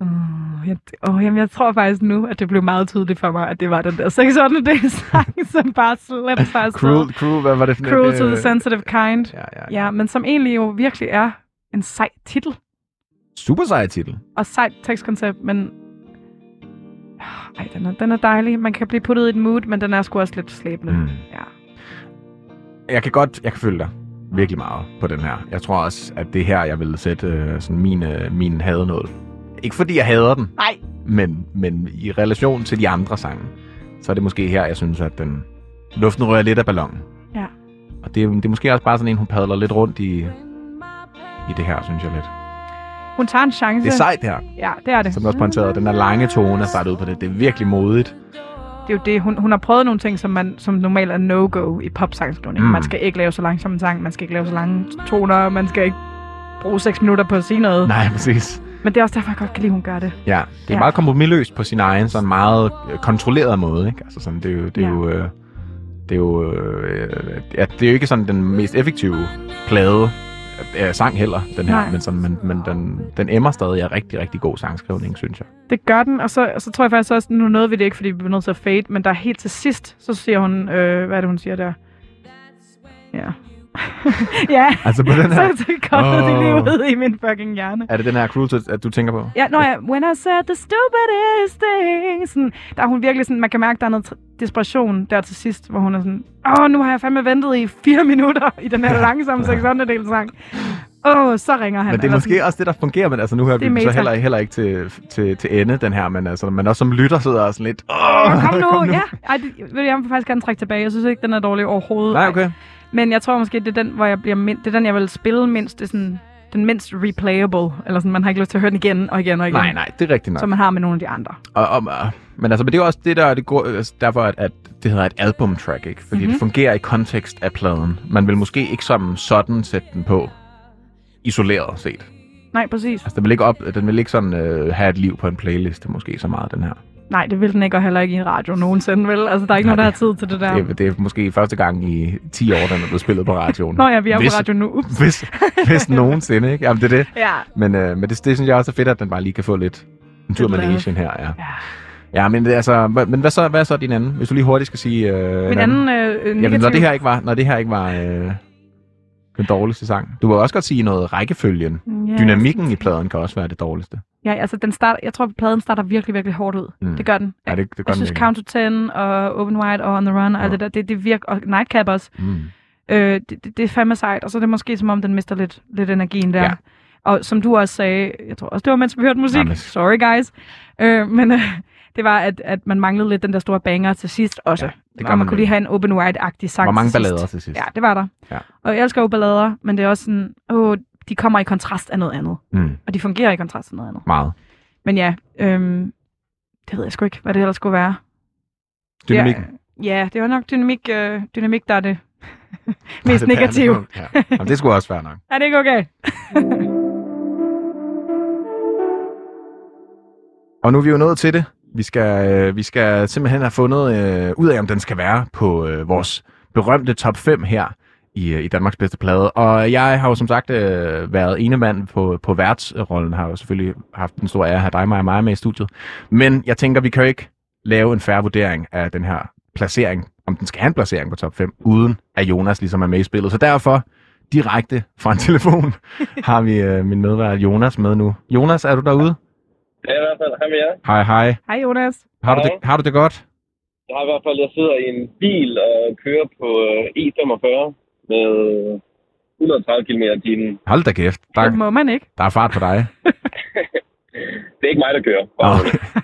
Uh, jeg, oh, jamen, jeg tror faktisk nu, at det blev meget tydeligt for mig, at det var den der 600 days sang, som bare sig afsted. Cruel, cruel, hvad var det for Cruel det, to the sensitive kind. Ja, ja, Ja, men som egentlig jo virkelig er en sej titel Super sej titel. og sejt tekstkoncept, men ej, den er, den er dejlig. Man kan blive puttet i et mood, men den er sgu også lidt slæbende. Mm. Ja. Jeg kan godt, jeg kan følge dig virkelig meget på den her. Jeg tror også, at det her, jeg vil sætte øh, sådan min, øh, min hadenål. Ikke fordi jeg hader den, Nej, men, men i relation til de andre sange, så er det måske her, jeg synes, at den luften rører lidt af ballonen. Ja. Og det, er- det er måske også bare sådan en, hun padler lidt rundt i, i det her, synes jeg lidt. hun tager en chance. Det er sejt her, Ja, det er det. som også pointerede. Den der lange tone er startet ud på det. Det er virkelig modigt. Det er jo det. Hun, hun har prøvet nogle ting, som, man, som normalt er no-go i popsangskrivning. Mm. Man skal ikke lave så langsom en sang, man skal ikke lave så lange toner, man skal ikke bruge 6 minutter på at sige noget. Nej, præcis. Men det er også derfor, jeg godt kan lide, hun gør det. Ja, det er Ja. meget kompromilløst på sin egen, sådan meget øh, kontrolleret måde, ikke? Altså sådan, det er jo, det er Ja. jo, øh, det er jo, øh, ja, det er jo ikke sådan den mest effektive plade øh, sang heller, den her, Nej. men, sådan, men, men den, den emmer stadig af rigtig, rigtig god sangskrivning, synes jeg. Det gør den, og så, så tror jeg faktisk også, nu nåede vi det ikke, fordi vi bliver nødt til at fade, men der er helt til sidst, så siger hun, øh, hvad er det, hun siger der? Ja. <laughs> ja, Altså på den her, <laughs> så, så kommer oh. det lige ud i min fucking hjerne. er det den her Cruel, to- at du tænker på? Ja, når jeg, when I said the stupidest thing, sådan, der er hun virkelig sådan, man kan mærke, der er noget desperation der til sidst, hvor hun er sådan, åh, nu har jeg fandme ventet i fire <laughs> minutter i den her langsomme 600 sang. Åh, så ringer han. Men det er måske også det, der fungerer, men altså nu hører Det er vi så heller, heller ikke til, til, til ende, den her, men altså, man også som lytter sidder og sådan lidt, åh, Åh, kom nu, ja. Ej, det, jeg vil faktisk gerne trække tilbage. Jeg synes ikke, den er dårlig overhovedet. Nej, okay. Men jeg tror måske, det er den, hvor jeg bliver mind- det er den, jeg vil spille mindst. Det er sådan, den mindst replayable. Eller sådan, man har ikke lyst til at høre den igen og igen og igen. Nej, nej, det er rigtigt nok. Som man har med nogle af de andre. Og, og, men altså, men det er jo også det, der er det går, altså, derfor, at, at det hedder et album-track, ikke? Fordi mm-hmm. det fungerer i kontekst af pladen. Man vil måske ikke som sådan sætte den på isoleret set. Nej, præcis. Altså, den vil ikke, op, den vil ikke sådan øh, have et liv på en playliste, måske så meget, den her. Nej, det vil den ikke, og heller ikke i en radio nogensinde, vel? Altså, der er ikke Nej, nogen, der har tid til det der. Det, er, det er måske første gang i 10 år, den er blevet spillet på radioen. Nå ja, vi er hvis, på radio nu. Ups. <laughs> Hvis, hvis nogensinde, ikke? Jamen, det er det. Ja. Men, øh, men det, det synes jeg også er fedt, at den bare lige kan få lidt en tur med. Nation her, ja. ja. Ja, men, altså, men hvad, så, hvad er så din anden? Hvis du lige hurtigt skal sige... Øh, Min en anden øh, negativ... Jamen, når det her ikke var, når det her ikke var øh, den dårligste sang. Du vil også godt sige noget rækkefølgen. Ja, Dynamikken i pladen kan også være det dårligste. Ja, altså, den starter, jeg tror, at pladen starter virkelig, virkelig hårdt ud. Mm. Det gør den. Ja, det, det gør jeg synes, den Count to Ten og Open Wide og On the Run og alt Ja. det der, det, det virker, og Nightcap også, Mm. øh, det, det, det er fandme sejt, og så er det måske som om, den mister lidt, lidt energien der. Ja. Og som du også sagde, jeg tror også, det var, mens vi hørte musik, Jamen. sorry guys, øh, men øh, det var, at, at man manglede lidt den der store banger til sidst også. Ja, det gør og man man kunne lige have en Open Wide-agtig sang Hvor mange til sidst. ballader til sidst? Ja, det var der. Ja. Og jeg elsker jo ballader, men det er også sådan, åh, de kommer i kontrast af noget andet. Mm. Og de fungerer i kontrast af noget andet. Meget. Men ja, øhm, det ved jeg sgu ikke, hvad det ellers skulle være. Dynamikken. Ja, ja det var nok dynamik, øh, dynamik der er det <laughs> mest negative. det. Ja. Jamen, det skulle også være nok. <laughs> Er det ikke okay? <laughs> Og nu er vi jo nået til det. Vi skal, øh, vi skal simpelthen have fundet øh, ud af, om den skal være på øh, vores berømte top 5 her i, øh, i Danmarks bedste plade. Og jeg har jo som sagt øh, været ene mand på, på værtsrollen, har jo selvfølgelig haft den store ære at have dig, mig og mig med i studiet. Men jeg tænker, vi kan jo ikke lave en færre vurdering af den her placering om den skal have en placering på top 5, uden at Jonas ligesom er med i spillet. Så derfor, direkte fra en <laughs> telefon, har vi øh, min medvært Jonas med nu. Jonas, er du derude? Ja, i hvert fald. Hej med jer. Hej, hej. Hej Jonas. Har du, Hej. det, har du det godt? Jeg har i hvert fald, jeg sidder i en bil og kører på øh, E45 med 130 km i timen. Hold da kæft. Det Der, må man ikke. der er fart på dig. <laughs> Det er ikke mig, der kører. Bare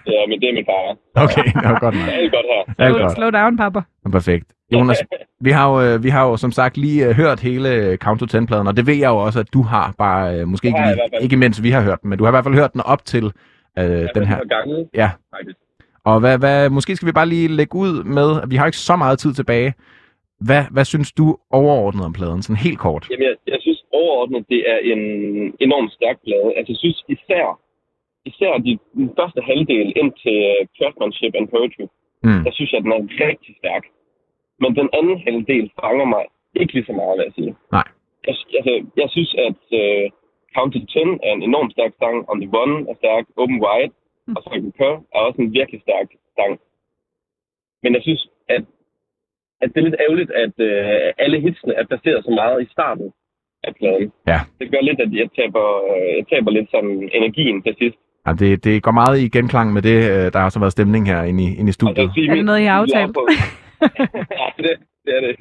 ja, men det er min far. Okay, det var godt nok. Alt godt her. Alt Slow, godt. slow down, pappa. Perfekt. Jonas, vi har jo, øh, vi har jo som sagt lige øh, hørt hele Count to 10-pladen, og det ved jeg jo også, at du har bare, øh, måske Det ikke, lige, ikke mens vi har hørt den, men du har i hvert fald hørt den op til øh, Jeg den her. På gangen, Ja, faktisk. og hvad, hvad, måske skal vi bare lige lægge ud med, at vi har ikke så meget tid tilbage. Hvad, hvad synes du overordnet om pladen, sådan helt kort? Jamen, jeg, jeg synes overordnet, det er en enormt stærk plade. Altså, jeg synes især, især de, den første halvdel ind til øh, craftsmanship and poetry, Mm. der synes jeg, den er rigtig stærk. Men den anden halvdel fanger mig ikke lige så meget, vil jeg sige. Nej. Jeg, altså, jeg synes, at uh, Count to 10 er en enormt stærk sang. On the One er stærk. Open Wide og Circle Curve er også en virkelig stærk sang. Men jeg synes, at, at det er lidt ærgerligt, at uh, alle hitsene er placeret så meget i starten af pladen. Ja. Det gør lidt, at jeg taber, uh, jeg taber lidt sådan energien til sidst. Ja, det, det går meget i genklang med det, øh, der har så været stemning her inde i, inde i studiet. sige Er det mit- noget, I har aftalt? <laughs> ja, det, det er det.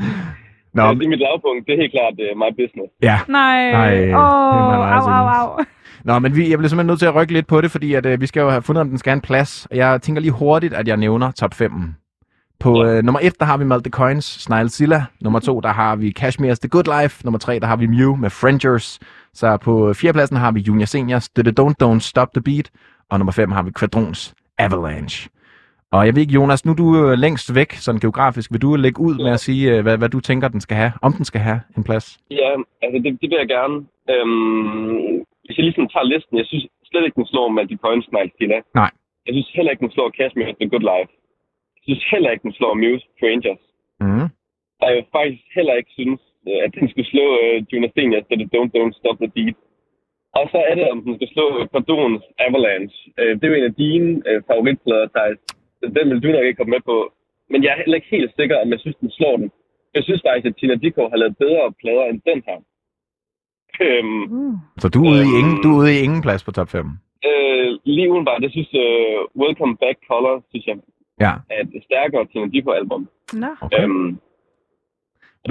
Nå, Nå, det er mit lavpunkt. Det er helt klart uh, my business. ja. Nej. Nej, det Åh, jeg au, au, au. Nå, men vi, jeg bliver simpelthen nødt til at rykke lidt på det, fordi at, øh, vi skal jo have fundet, om den skal have en plads. Og Jeg tænker lige hurtigt, at jeg nævner top 5. På Ja. øh, nummer 1, der har vi Malte Coins, Snilezilla. Nummer 2, der har vi Kashmir's The Good Life. Nummer 3, der har vi Mew med Frangers. Så på fjerdepladsen har vi Junior Seniors The Don't Don't Stop The Beat. Og nummer 5 har vi Quadrons Avalanche. Og jeg ved ikke, Jonas, nu er du øh, længst væk, sådan geografisk. Vil du lægge ud med at sige, øh, hvad, hvad du tænker, den skal have? Om den skal have en plads? Ja, altså det, det vil jeg gerne. Øhm, hvis jeg lige sådan tager listen, jeg synes slet ikke, den slår Malti Coins Stilla. Nej. Jeg synes heller ikke, den slår Cashmere The Good Life. Jeg synes heller ikke, den slår Muse Strangers. Mm. Og jeg faktisk heller ikke synes, øh, at den skulle slå uh, Jonas Seniors The Don't Don't Stop The Beat. Og så er det, om den skal slå Pardons Avalanche. Uh, det er jo en af dine uh, favoritplader, Thijs. Så den vil du nok ikke komme med på. Men jeg er heller ikke helt sikker, om jeg synes, den slår den. Jeg synes faktisk, at Tina Dickow har lavet bedre plader end den her. Øhm, Uh. Så du er, ude i ingen, du er ude i ingen plads på top 5? øh, lige udenbart, det synes uh, Welcome Back Color, synes jeg, Ja. er et stærkere Tina Dickow-album. Nå. Okay. Øhm,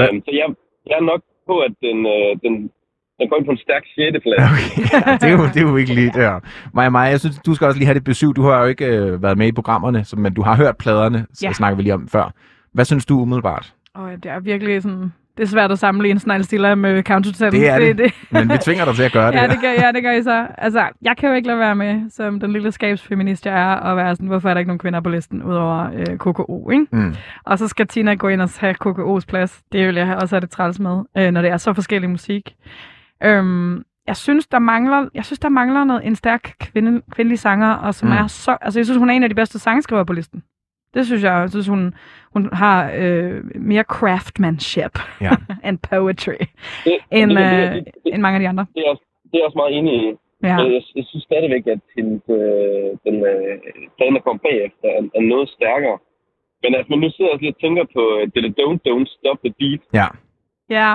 øhm, så jeg, jeg er nok på, at den, øh, den, den går ind på en stærk 6. plads. <laughs> Okay, ja, det, er jo, det er jo ikke lige der. Maja, Maja, jeg synes, du skal også lige have det besøg. Du har jo ikke øh, været med i programmerne, så, men du har hørt pladerne, så Ja. snakker vi lige om før. Hvad synes du umiddelbart? Oh, det er virkelig sådan... Det er svært at sammenligne Snegl med Count to 10. Det er det. det. Men vi tvinger dig til at gøre <laughs> det. Ja, det gør, ja, det gør I så. Altså, jeg kan jo ikke lade være med, som den lille skabsfeminist, jeg er, og være sådan, hvorfor er der ikke nogen kvinder på listen, udover øh, KKO, ikke? Mm. Og så skal Tina gå ind og have KKO's plads. Det vil jeg også have det træls med, øh, når det er så forskellig musik. Øhm, jeg synes, der mangler, jeg synes, der mangler noget, en stærk kvinde, kvindelig sanger, og som Mm. er så... Altså, jeg synes, hun er en af de bedste sangskrivere på listen. Det synes jeg. Jeg synes, hun, hun har øh, mere craftsmanship Ja. <laughs> and poetry Det, end, det, øh, det, det, det, end mange af de andre. det, er, også- det er jeg også meget enig i. Ja. Jeg, jeg, jeg synes stadigvæk, at hendes, øh, den øh, pladen, der kom bagefter, er, er noget stærkere. Men at man nu sidder og lige og tænker på øh, det der Don't Don't Stop the Beat. ja. Ja,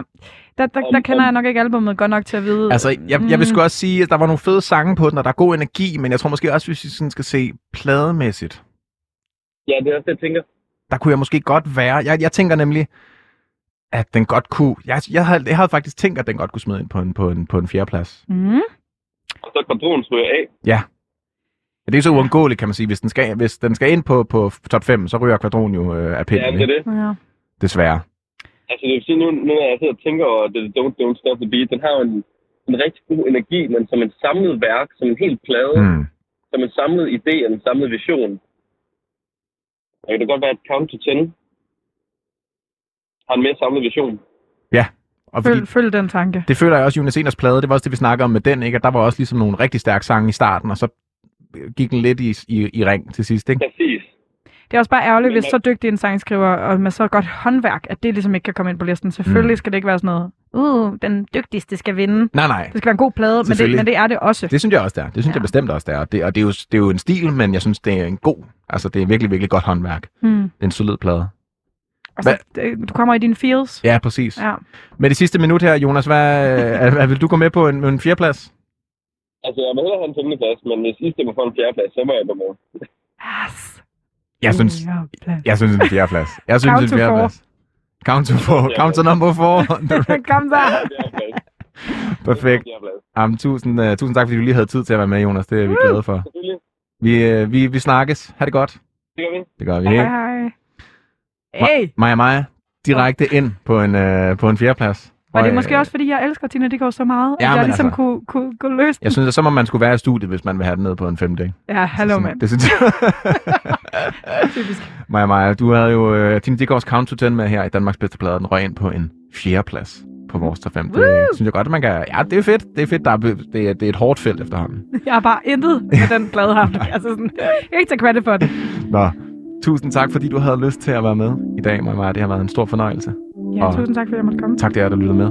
der, der, der kender jeg nok ikke albumet godt nok til at vide. Altså, jeg, jeg vil Mm. sgu også sige, at der var nogle fede sange på den, og der er god energi, men jeg tror måske også, hvis vi sådan skal se plademæssigt, Ja, det er også det, jeg tænker. der kunne jeg måske godt være... Jeg, jeg tænker nemlig, at den godt kunne... Jeg, jeg, havde, jeg havde faktisk tænkt, at den godt kunne smide ind på en, på en, på en fjerdeplads. Mm. Og så Quadrons ryger af. Ja. Men det er så uundgåeligt, kan man sige. Hvis den skal, hvis den skal ind på, på top 5, så ryger Quadron jo øh, af pinden, Ja, det er det. Ja. desværre. Altså, det vil sige, nu, nu når jeg sidder og tænker over det Don't Don't Stop the Beat, den har jo en, en rigtig god energi, men som en samlet værk, som en helt plade, mm. Mm. som en samlet idé og en samlet vision. Og det kan godt være, at Count to 10 har en mere samlet vision. Og fordi, Følg, følg den tanke. det føler jeg også, Jonas Eners plade, det var også det, vi snakkede om med den, ikke? at der var også ligesom nogle rigtig stærke sange i starten, og så gik den lidt i, i, i ring til sidst, ikke? Præcis. Det er også bare ærgerligt, hvis så dygtig en sangskriver og med så godt håndværk, at det ligesom ikke kan komme ind på listen. Selvfølgelig Mm. skal det ikke være sådan noget, uh, den dygtigste skal vinde. Nej, nej. Det skal være en god plade, men det, men det er det også. Det synes jeg også, det er. Det synes ja. jeg bestemt også, det er. Det, og det er, jo, det er jo en stil, men jeg synes, det er en god... Altså, det er virkelig, virkelig godt håndværk. Hmm. Det er en solid plade. Og så, øh, du kommer i din feels. Ja, præcis. Ja. Med det sidste minut her, Jonas, hvad, hvad <laughs> vil du gå med på en, en fjerdeplads? Altså, jeg vil hellere have en femteplads, men hvis I stemmer for en fjerdeplads, så må jeg gå med. Yes. Jeg synes, jeg synes en fjerdeplads. Jeg <laughs> synes en fjerdeplads. Count to four. Count to number four. Kom så. Fjerdeplads. Perfekt. Jamen, tusind, uh, tusind tak, fordi du lige havde tid til at være med, Jonas. Det er vi glade for. Vi, uh, vi, vi snakkes. Ha' det godt. Det gør vi. Det gør vi. Hej, hej. Hey. Maja Maja, direkte ind på en, uh, på en fjerdeplads. Og det er øh, måske også, fordi jeg elsker Tina Dickow så meget, Ja, at jeg ligesom altså- kunne, kunne, løse den. Jeg synes, at så må man skulle være i studiet, hvis man vil have den ned på en femte. ikke? Ja, hallo mand. Det synes <laughs> jeg. Typisk. Maja Maja, du havde jo uh, Tine Dickows Count to 10 med her i Danmarks bedste plade. Den røg ind på en fjerdeplads på vores top 5. Det Woo! synes jeg godt, at man kan... Ja, det er fedt. Det er fedt. Der er, det, er, det er et hårdt felt efterhånden. <laughs> Jeg har bare intet med den plade her. <laughs> altså sådan, jeg ikke tage credit for det. Nå, tusind tak, fordi du havde lyst til at være med i dag, Maja Maja. Det har været en stor fornøjelse. Ja, Og- tusind tak, fordi jeg måtte komme. Tak til jer, der lyttede med.